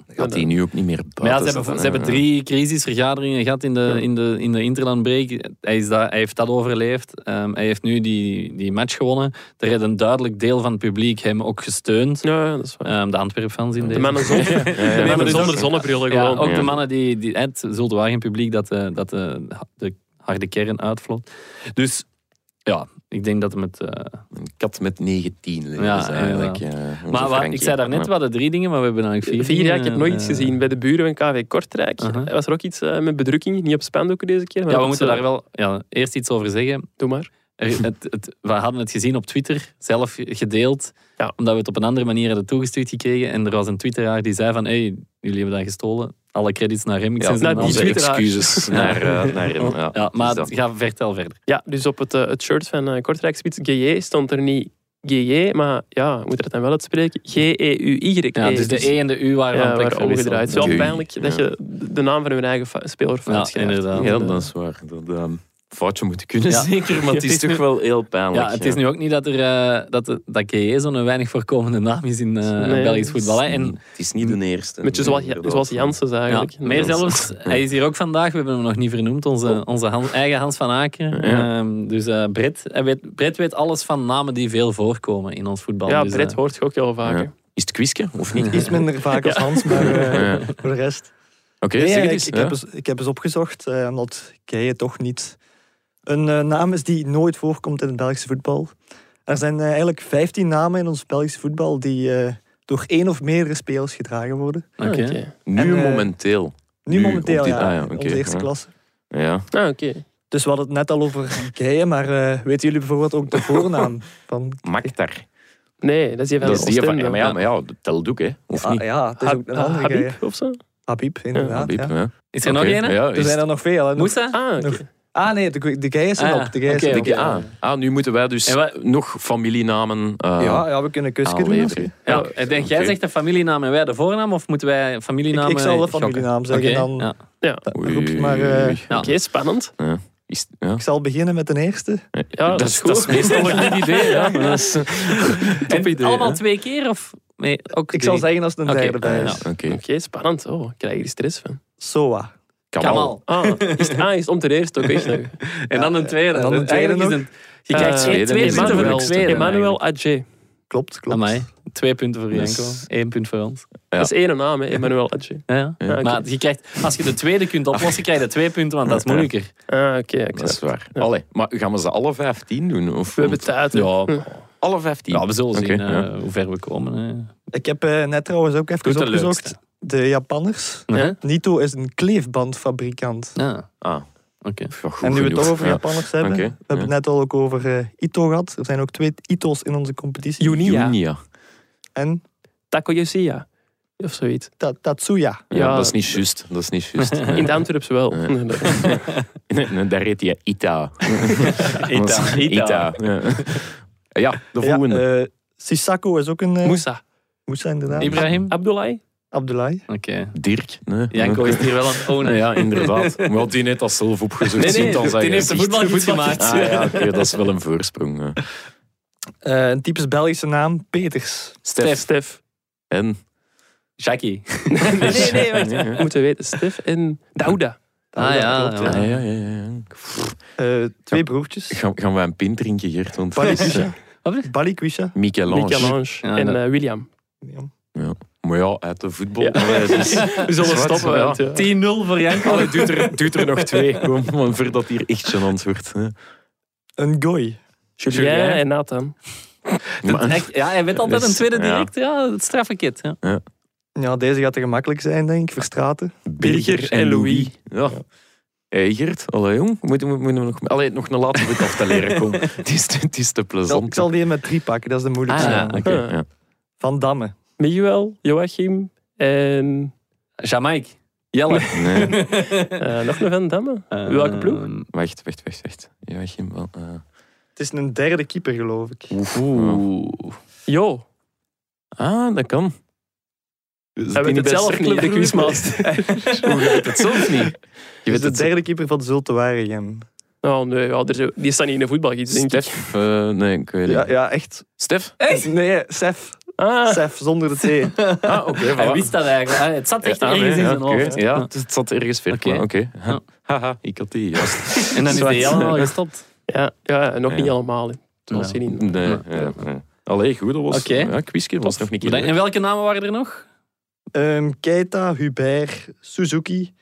Gaat hij nu ook niet meer buiten Maar ja, ze hebben, ze hebben drie crisisvergaderingen gehad in de, Ja. in de, in de interlandbreak. Hij, is dat, hij heeft dat overleefd. Ehm, hij heeft nu die, die match gewonnen. Er heeft een duidelijk deel van het publiek hem ook gesteund. Ja, ja, dat is waar. Ehm, de Antwerp-fans in De deze. mannen zonder, <laughs> ja, de mannen zonder Ja, gewoon. ook Ja. de mannen die... die het zult wel geen publiek dat, de, dat de, de harde kern uitvloot. Dus ja, ik denk dat het... eh, Een kat met 19 leven Ja, is eigenlijk. inderdaad. eh, maar wat, ik zei daarnet, we hadden drie dingen, maar we hebben eigenlijk vier Vier, ja, ik heb nooit iets eh, gezien. Bij de buren van KV Kortrijk Uh-huh. was er ook iets met bedrukking. Niet op spandoeken deze keer. maar Ja, we moeten daar wel ja, eerst iets over zeggen. Doe maar. Er- het, het, we hadden het gezien op Twitter, zelf gedeeld, Ja. omdat we het op een andere manier hadden toegestuurd gekregen. En er was een twitteraar die zei van, hey, jullie hebben dat gestolen. Alle credits naar hem. Ik Ja, "Nou, die onze twitteraar." excuses <laughs> naar, eh, naar hem. Ja, Ja, maar Dus dat- ga vertel verder. Ja, dus op het, eh, het shirt van uh, Kortrijk Spits GJ stond er niet GJ, maar ja, we moeten het dan wel uitspreken. G-E-U-Y. Ja, dus de E en de U waren ja, plek waren omgedraaid. Het is wel pijnlijk dat je de naam van hun eigen speler fout Ja, schrijft. inderdaad. Ja, dat is waar. Dat ehm, foutje moet kunnen, Ja. zeker. Maar het is <laughs> toch wel heel pijnlijk. Ja, het is nu ook niet dat, er, eh, dat, de- dat zo'n weinig voorkomende naam is in eh, Nee. Belgisch voetbal. Hè. En Het is niet de eerste. Beetje zoals, Inderdaad. zoals Janssens ja, eigenlijk. meer Dat is- zelfs, hij is hier ook vandaag, we hebben hem nog niet vernoemd, onze, onze Han- eigen Hans van Aken. Ja. Ehm, dus eh Brett, hij weet, Brett weet alles van namen die veel voorkomen in ons voetbal. Ja, Dus, Brett eh, hoort je ook heel vaak. Ja. Is het quizje of niet? Iets minder vaak als Hans, maar eh, Ja. voor de rest. Oké, Nee, zeg het ik, eens. ik, ja. heb eens, ik heb eens opgezocht, eh, omdat Keijen toch niet een eh, naam is die nooit voorkomt in het Belgische voetbal. Er zijn eh, eigenlijk 15 namen in ons Belgische voetbal die eh, door één of meerdere spelers gedragen worden. Oké. Ah, oké. Nu En, momenteel. Nu, Nu, momenteel, ja, ah ja, onze eerste ja. klasse. Ja. Ah, oké. Dus we hadden het net al over <laughs> Keijen, maar eh, weten jullie bijvoorbeeld ook de voornaam van... Maktar. Nee, dat is die van Dat is die van... Ja, maar ja, maar ja, dat telt ook, hè. Of ja, niet? ja, het is ook een andere Habib of zo? Habib, inderdaad. Habib, ja. ja. Is er nog één? Ja, Er zijn er nog veel. hè. Moesa? Ah, oké. Ah nee, de, de Keijen zijn Ah, op. De Oké, op. ah, ah, nu moeten wij dus nog familienamen eh, Ja, ja, we kunnen kusje doen. je-. Ja, ik denk, jij zegt de familienaam en wij de voornaam, of moeten wij Ik, familienaam ik zal de gokken? familienaam zeggen. Oké, Dan ja. Ja. dan roep je maar, eh. Oké, spannend. Is, ja. ik zal beginnen met de eerste. Ja, dat, is goed. dat is meestal een goed idee. Ja. maar dat is- <laughs> En idee, allemaal hè? twee keer? Of nee, ook Ik zal zeggen als het een derde bij ja. is. Oké. Spannend. Oh, ik krijg hier stress van. Soa. Kamal. Ah, is het, ah, is het om te eerst ook echt nog? En dan een tweede. En dan een tweede nog. een- je krijgt Eh, twee, twee punten voor de Emmanuel. Adje. Klopt, klopt. Amai. Twee punten voor Dus- Janko. Eén punt voor ons. Ja. Dat is één naam, hè, Emmanuel Adje. Ja, ja. Ja, oké. Maar je krijgt, als je de tweede kunt oplossen, krijg je twee punten, want dat is moeilijker. Ah, oké. ik Dat is waar. Ja. Allee, maar gaan we ze alle 15 doen? Of We hebben tijd. Ja, alle 15? ja we zullen zien eh, ja. hoe ver we komen. hè. Ik heb eh, net trouwens ook even opgezocht. De Japanners. Ja. Nito is een kleefbandfabrikant. Ja, Ah, oké. en nu we het toch over Ja. Japanners hebben. We hebben het net al ook over eh, Ito gehad. Er zijn ook twee Ito's in onze competitie. Junia. Junia. En Takoyosia. Of zoiets. Ta- Tatsuya. Ja, Ja. dat is niet juist. Dat is niet juist. <laughs> In Antwerps wel. <laughs> Daar heet hij Ita. <laughs> Ita. Ita. Ja. Ja, de Ja, volgende. eh, Sissako is ook een... eh, Moussa. Moussa, inderdaad. Ibrahim? Abdoulaye. Abdullahi. Oké. Dirk. Nee. Janko is hier wel aan het ownen. <laughs> Ja, inderdaad. Maar die net als zelf opgezocht. Nee, nee, dan zijn die heeft de gezicht. voetbalgids gemaakt. Ah ja, oké, dat is wel een voorsprong. ja. Eh, een typisch Belgische naam, Peters. Stef. Stef. En? Jackie. <laughs> Nee, nee, nee. wacht. Ja, ja. Moeten we weten. Stef en Dauda. Ah ja. klopt, Ja, ja, ja. ja. Eh, twee broertjes. Gaan, gaan wij een pint drinken, Gert? Want Balikwisha. Wat? Balikwisha. Michel-Ange. Michel-Ange Ja, en eh, William. Ja. Maar ja, uit de voetbal. Ja. Allee, dus- We zullen Zwart, stoppen. ja. want, ja. 10-0 voor Janko. Allee, doet, er, doet er nog twee, kom, <laughs> voordat hier echt gênant wordt. hè. Een gooi. Julien en Nathan. Maar- Ja, hij weet altijd een tweede Ja. direct. Ja, het straffe kit. Ja. Ja, deze gaat te gemakkelijk zijn, denk ik. Verstraten. Birger en Louis. Ja. Hey Gert, allee jong, moeten we, moeten we nog, allee, nog een laatste bit af te leren komen. <laughs> het, is, te- het is te Ik zal, plezant. ik zal die met drie pakken, dat is de moeilijkste. Ah, ja. ja. Van Damme. Miguel, Joachim en Jamaica. Jelle. <laughs> Nee. <laughs> Eh, nog een Van Damme. Welke ploeg? Ehm, Wacht, wacht, wacht, wacht. Joachim, wel, eh, Het is een derde keeper, geloof ik. Oeh. Jo. Ah, dat kan. Hij weet <laughs> het zelf niet, de quizmaster. Hoe je weet het zelf niet? Je Het weet is de het derde keeper van Zulte Waregem. Oh nee, ja, er die staat niet in de voetbalgids, denk ik. Stef? eh, nee, ik weet niet. Ja, ja, echt. Stef? Nee, Sef. Ah, Sef, zonder de T. <laughs> Ah, oké. Hij wist dat eigenlijk. Ah, Het zat echt Ja, ergens nee, in ja, zijn hoofd. Ja, het, het zat ergens ver. Oké. Oké. Ja. <laughs> Haha, ik had die juist. <laughs> En dan is hij helemaal gestopt. ja, ja, nog Ja. niet allemaal. Zoals Ja. je niet. Nee, Ja. ja, ja. Allee, goed, dat was... Ja, quizje was nog keer. Bedankt. En welke namen waren er nog? Ehm, Keita, Hubert, Suzuki,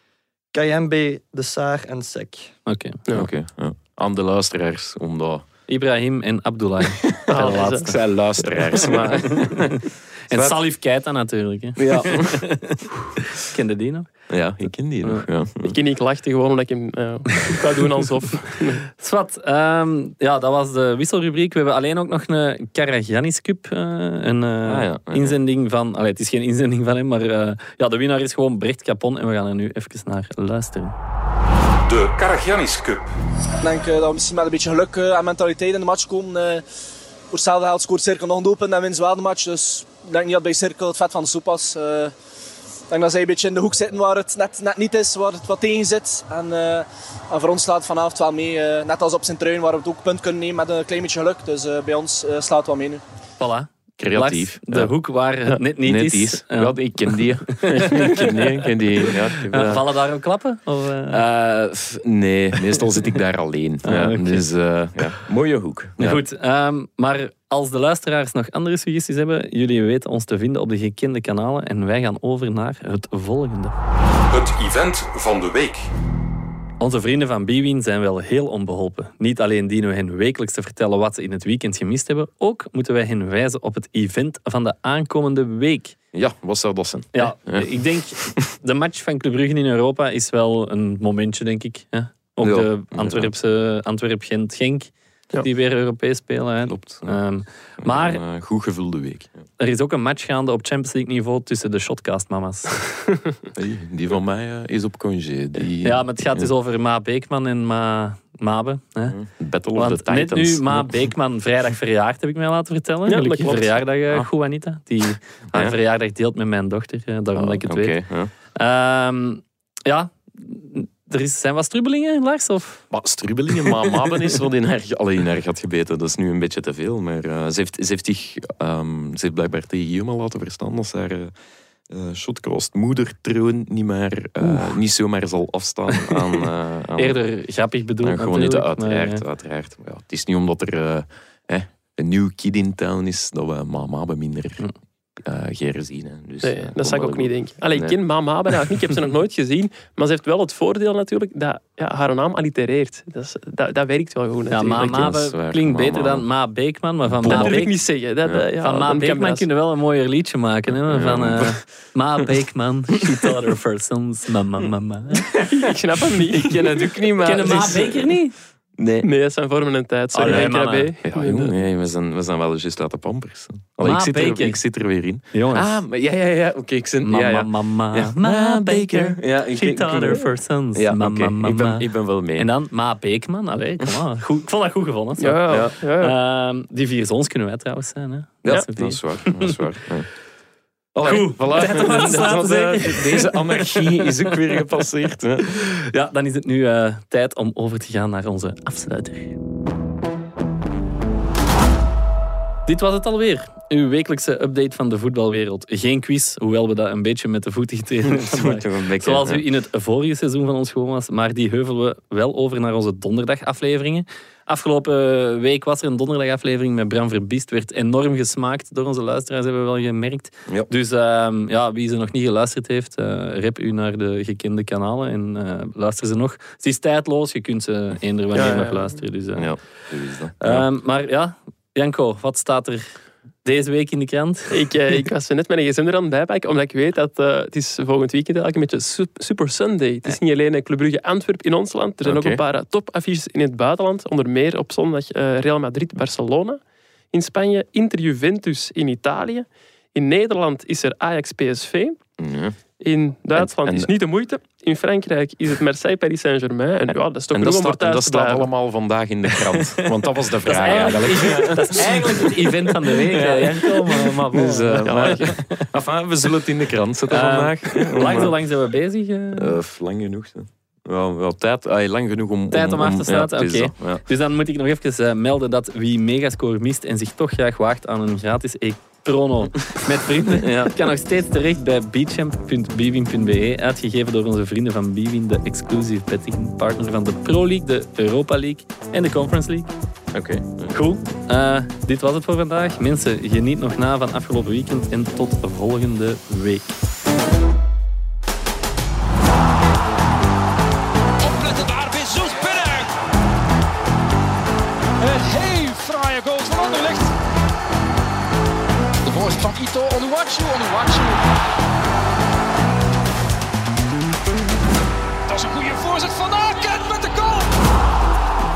Kayembe, De Saar en Sek. Oké. Ja. Oké, ja. Aan de luisteraars, omdat... Ibrahim en Abdullah. <laughs> Ah, de dat zijn luisteraars, <laughs> maar... <laughs> En Salif Keita natuurlijk. Hè. Ja. Kende die nog? ja, ik ken die nog, ja. Ik ken niet lachte gewoon omdat ik hem eh, ga doen alsof. Swat, ehm, ja, dat was de wisselrubriek. We hebben alleen ook nog een Karagiannis Cup. eh, een eh, Ah, ja. Inzending van... Allee, het is geen inzending van hem, maar eh, ja, de winnaar is gewoon Brecht Capon. En we gaan er nu even naar luisteren. De Karagiannis Cup. Ik denk eh, dat we misschien met een beetje geluk eh, en mentaliteit in de match komen. eh voor hetzelfde geld scoort Cirkel nog een doelpunt en wint ze wel de match. Dus ik denk niet dat bij Cirkel het vet van de soep was. Eh, ik denk dat zij een beetje in de hoek zitten waar het net, net niet is, waar het wat tegen zit. En, eh, en voor ons slaat het vanavond wel mee. eh, net als op zijn truin, waar we het ook punt kunnen nemen met een klein beetje geluk. Dus eh, bij ons eh, slaat het wel mee nu. Voilà. Creatief. De Ja. hoek waar het net niet Net is. Ja. Ja, ik ken die. <laughs> ik ken die, ik ken die. Ja, ik heb, Ja, vallen daar ook klappen? Of, eh? eh, f- nee, meestal zit ik daar alleen. Ah. Dus eh, ja, mooie hoek. Ja. Goed, ehm, maar als de luisteraars nog andere suggesties hebben, jullie weten ons te vinden op de gekende kanalen en wij gaan over naar het volgende. Het event van de week. Onze vrienden van Biwin zijn wel heel onbeholpen. Niet alleen dienen we hen wekelijks te vertellen wat ze in het weekend gemist hebben, ook moeten wij hen wijzen op het event van de aankomende week. Ja, wat zou dat zijn? Ja, Ja. ik denk, de match van Club Brugge in Europa is wel een momentje, denk ik. Ook de. Antwerpse Antwerp-Gent-Genk, Ja. die weer Europees spelen. Hè? Klopt. Ehm, maar Een eh, goed gevulde week. Ja. er is ook een match gaande op Champions League niveau tussen de Shotcast-mama's. <laughs> Hey, die van mij eh, is op congé. Die, Ja, maar het gaat dus over Ma Beekman en Ma Mabe. Hè? Battle of the net Titans. nu Ma Beekman vrijdag verjaard, heb ik mij laten vertellen. Ja, dat Gelukkig verjaardag, Ah. Juanita. Die haar Ja. verjaardag deelt met mijn dochter, daarom dat ik het oké, weet. ja. Ehm, ja, er is, zijn wat strubbelingen, Lars? Of? Maar strubbelingen, maar Maben is wel in haar, allee, in haar gat gebeten. Dat is nu een beetje te veel. Maar eh, ze, heeft, ze, heeft zich, ehm, ze heeft blijkbaar tegen Juma laten verstaan dat ze haar uh, shotcast moedertroon niet, meer, niet zomaar zal afstaan aan... <laughs> aan Eerder grappig bedoeld aan gewoon niet, uiteraard. maar, uiteraard. Maar ja, het is niet omdat er eh, een nieuw kid in town is dat we Ma Maben minder Hm. Uh. Dus, Nee, eh, dat zou ik ook niet denken. Allee, ik Nee. ken Mama eigenlijk niet. Ik heb ze nog nooit gezien. Maar ze heeft wel het voordeel natuurlijk dat ja, haar naam allitereert. Dat, is, dat, dat werkt wel goed ja, Ma natuurlijk. dat is Mabe waar. klinkt beter dan Ma Beekman, maar van dat Ma, durf ik niet zeggen. Dat, Ja. eh, ja, van Ma Beekman kunnen we wel een mooier liedje maken. Hè? Van Ja. eh, Ma Beekman, she taught her first sons, mama, mama. <laughs> Ik snap hem niet. Ik ken het ook niet, maar... Kennen Ma Beker niet? Nee. Nee, dat zijn vormen en tijd. Sorry, Allee, mannen. Ja, Nee, jong, dat- nee, we, zijn, we zijn wel juist uit de pampers. Allee, Ma ik, zit er, ik zit er weer in. Jongens. Ah, maar ja, ja, ja. Oké, ik zit... Mama, ja, ja. mama, Ja. Ma Baker, Ja, ik, she ik, taught her first sons, ja, mama, mama. Ik, ben, ik ben wel mee. En dan Ma Beekman, allee, kom aan. <laughs> Goed, ik vond dat goed gevonden. zo. Ja, Ja. ja. ja. Ehm, die vier zoons kunnen wij trouwens zijn. Hè? ja, Dat is dat is waar. Dat is waar. Ja. Goed, voilà. tijd om te? Deze anarchie is ook weer gepasseerd. Hè. Ja, dan is het nu eh, tijd om over te gaan naar onze afsluiter. Dit was het alweer. Uw wekelijkse update van de voetbalwereld. Geen quiz, hoewel we dat een beetje met de voeten getreden <laughs> hebben. Dat Zoals u in het vorige seizoen van ons gewoon was. Maar die heuvelen we wel over naar onze donderdagafleveringen. Afgelopen week was er een donderdagaflevering met Bram Verbiest. Werd enorm gesmaakt door onze luisteraars, hebben we wel gemerkt. Ja. Dus ehm, ja, wie ze nog niet geluisterd heeft, eh rep u naar de gekende kanalen en eh, luister ze nog. Het is tijdloos, je kunt ze eender wanneer Ja, ja, nog luisteren. Dus, eh. Ja, is dat. Ja. Ehm, maar ja, Janko, wat staat er deze week in de krant? Ik, eh, ik was er net met een gsm er aan het bijpakken, omdat ik weet dat eh, het is volgend weekend eigenlijk een beetje Sup- Super Sunday. Het is niet alleen Club Brugge Antwerp in ons land, er zijn ook een paar eh, topaffiches in het buitenland. Onder meer op zondag eh, Real Madrid-Barcelona in Spanje, Inter Juventus in Italië. In Nederland is er Ajax-PSV. Ja. In Duitsland En- en- is niet de moeite. In Frankrijk is het Marseille Paris Saint-Germain. En ja, dat is toch En genoeg dat om voor staat, en dat staat allemaal vandaag in de krant. Want dat was de <laughs> Dat vraag eigenlijk. eigenlijk, dat is eigenlijk het event van de week, Janko. Maar, maar <laughs> bon. Dus, eh, Ja. maar, enfin, we zullen het in de krant zetten Eh, vandaag. lang zo lang zijn we bezig. eh? Lang genoeg. hè. Wel, wel tijd, lang genoeg om, Tijd om af te sluiten? Ja, Oké. ja. Dus dan moet ik nog even melden dat wie Megascore mist en zich toch graag waagt aan een gratis e-prono met vrienden, Ja. kan nog steeds terecht bij beatchamp.bwin.be, uitgegeven door onze vrienden van Bwin, de exclusive betting partner van de Pro League, de Europa League en de Conference League. Oké. Cool. Eh, dit was het voor vandaag. Mensen, geniet nog na van afgelopen weekend en tot volgende week. Dat is een goede voorzet van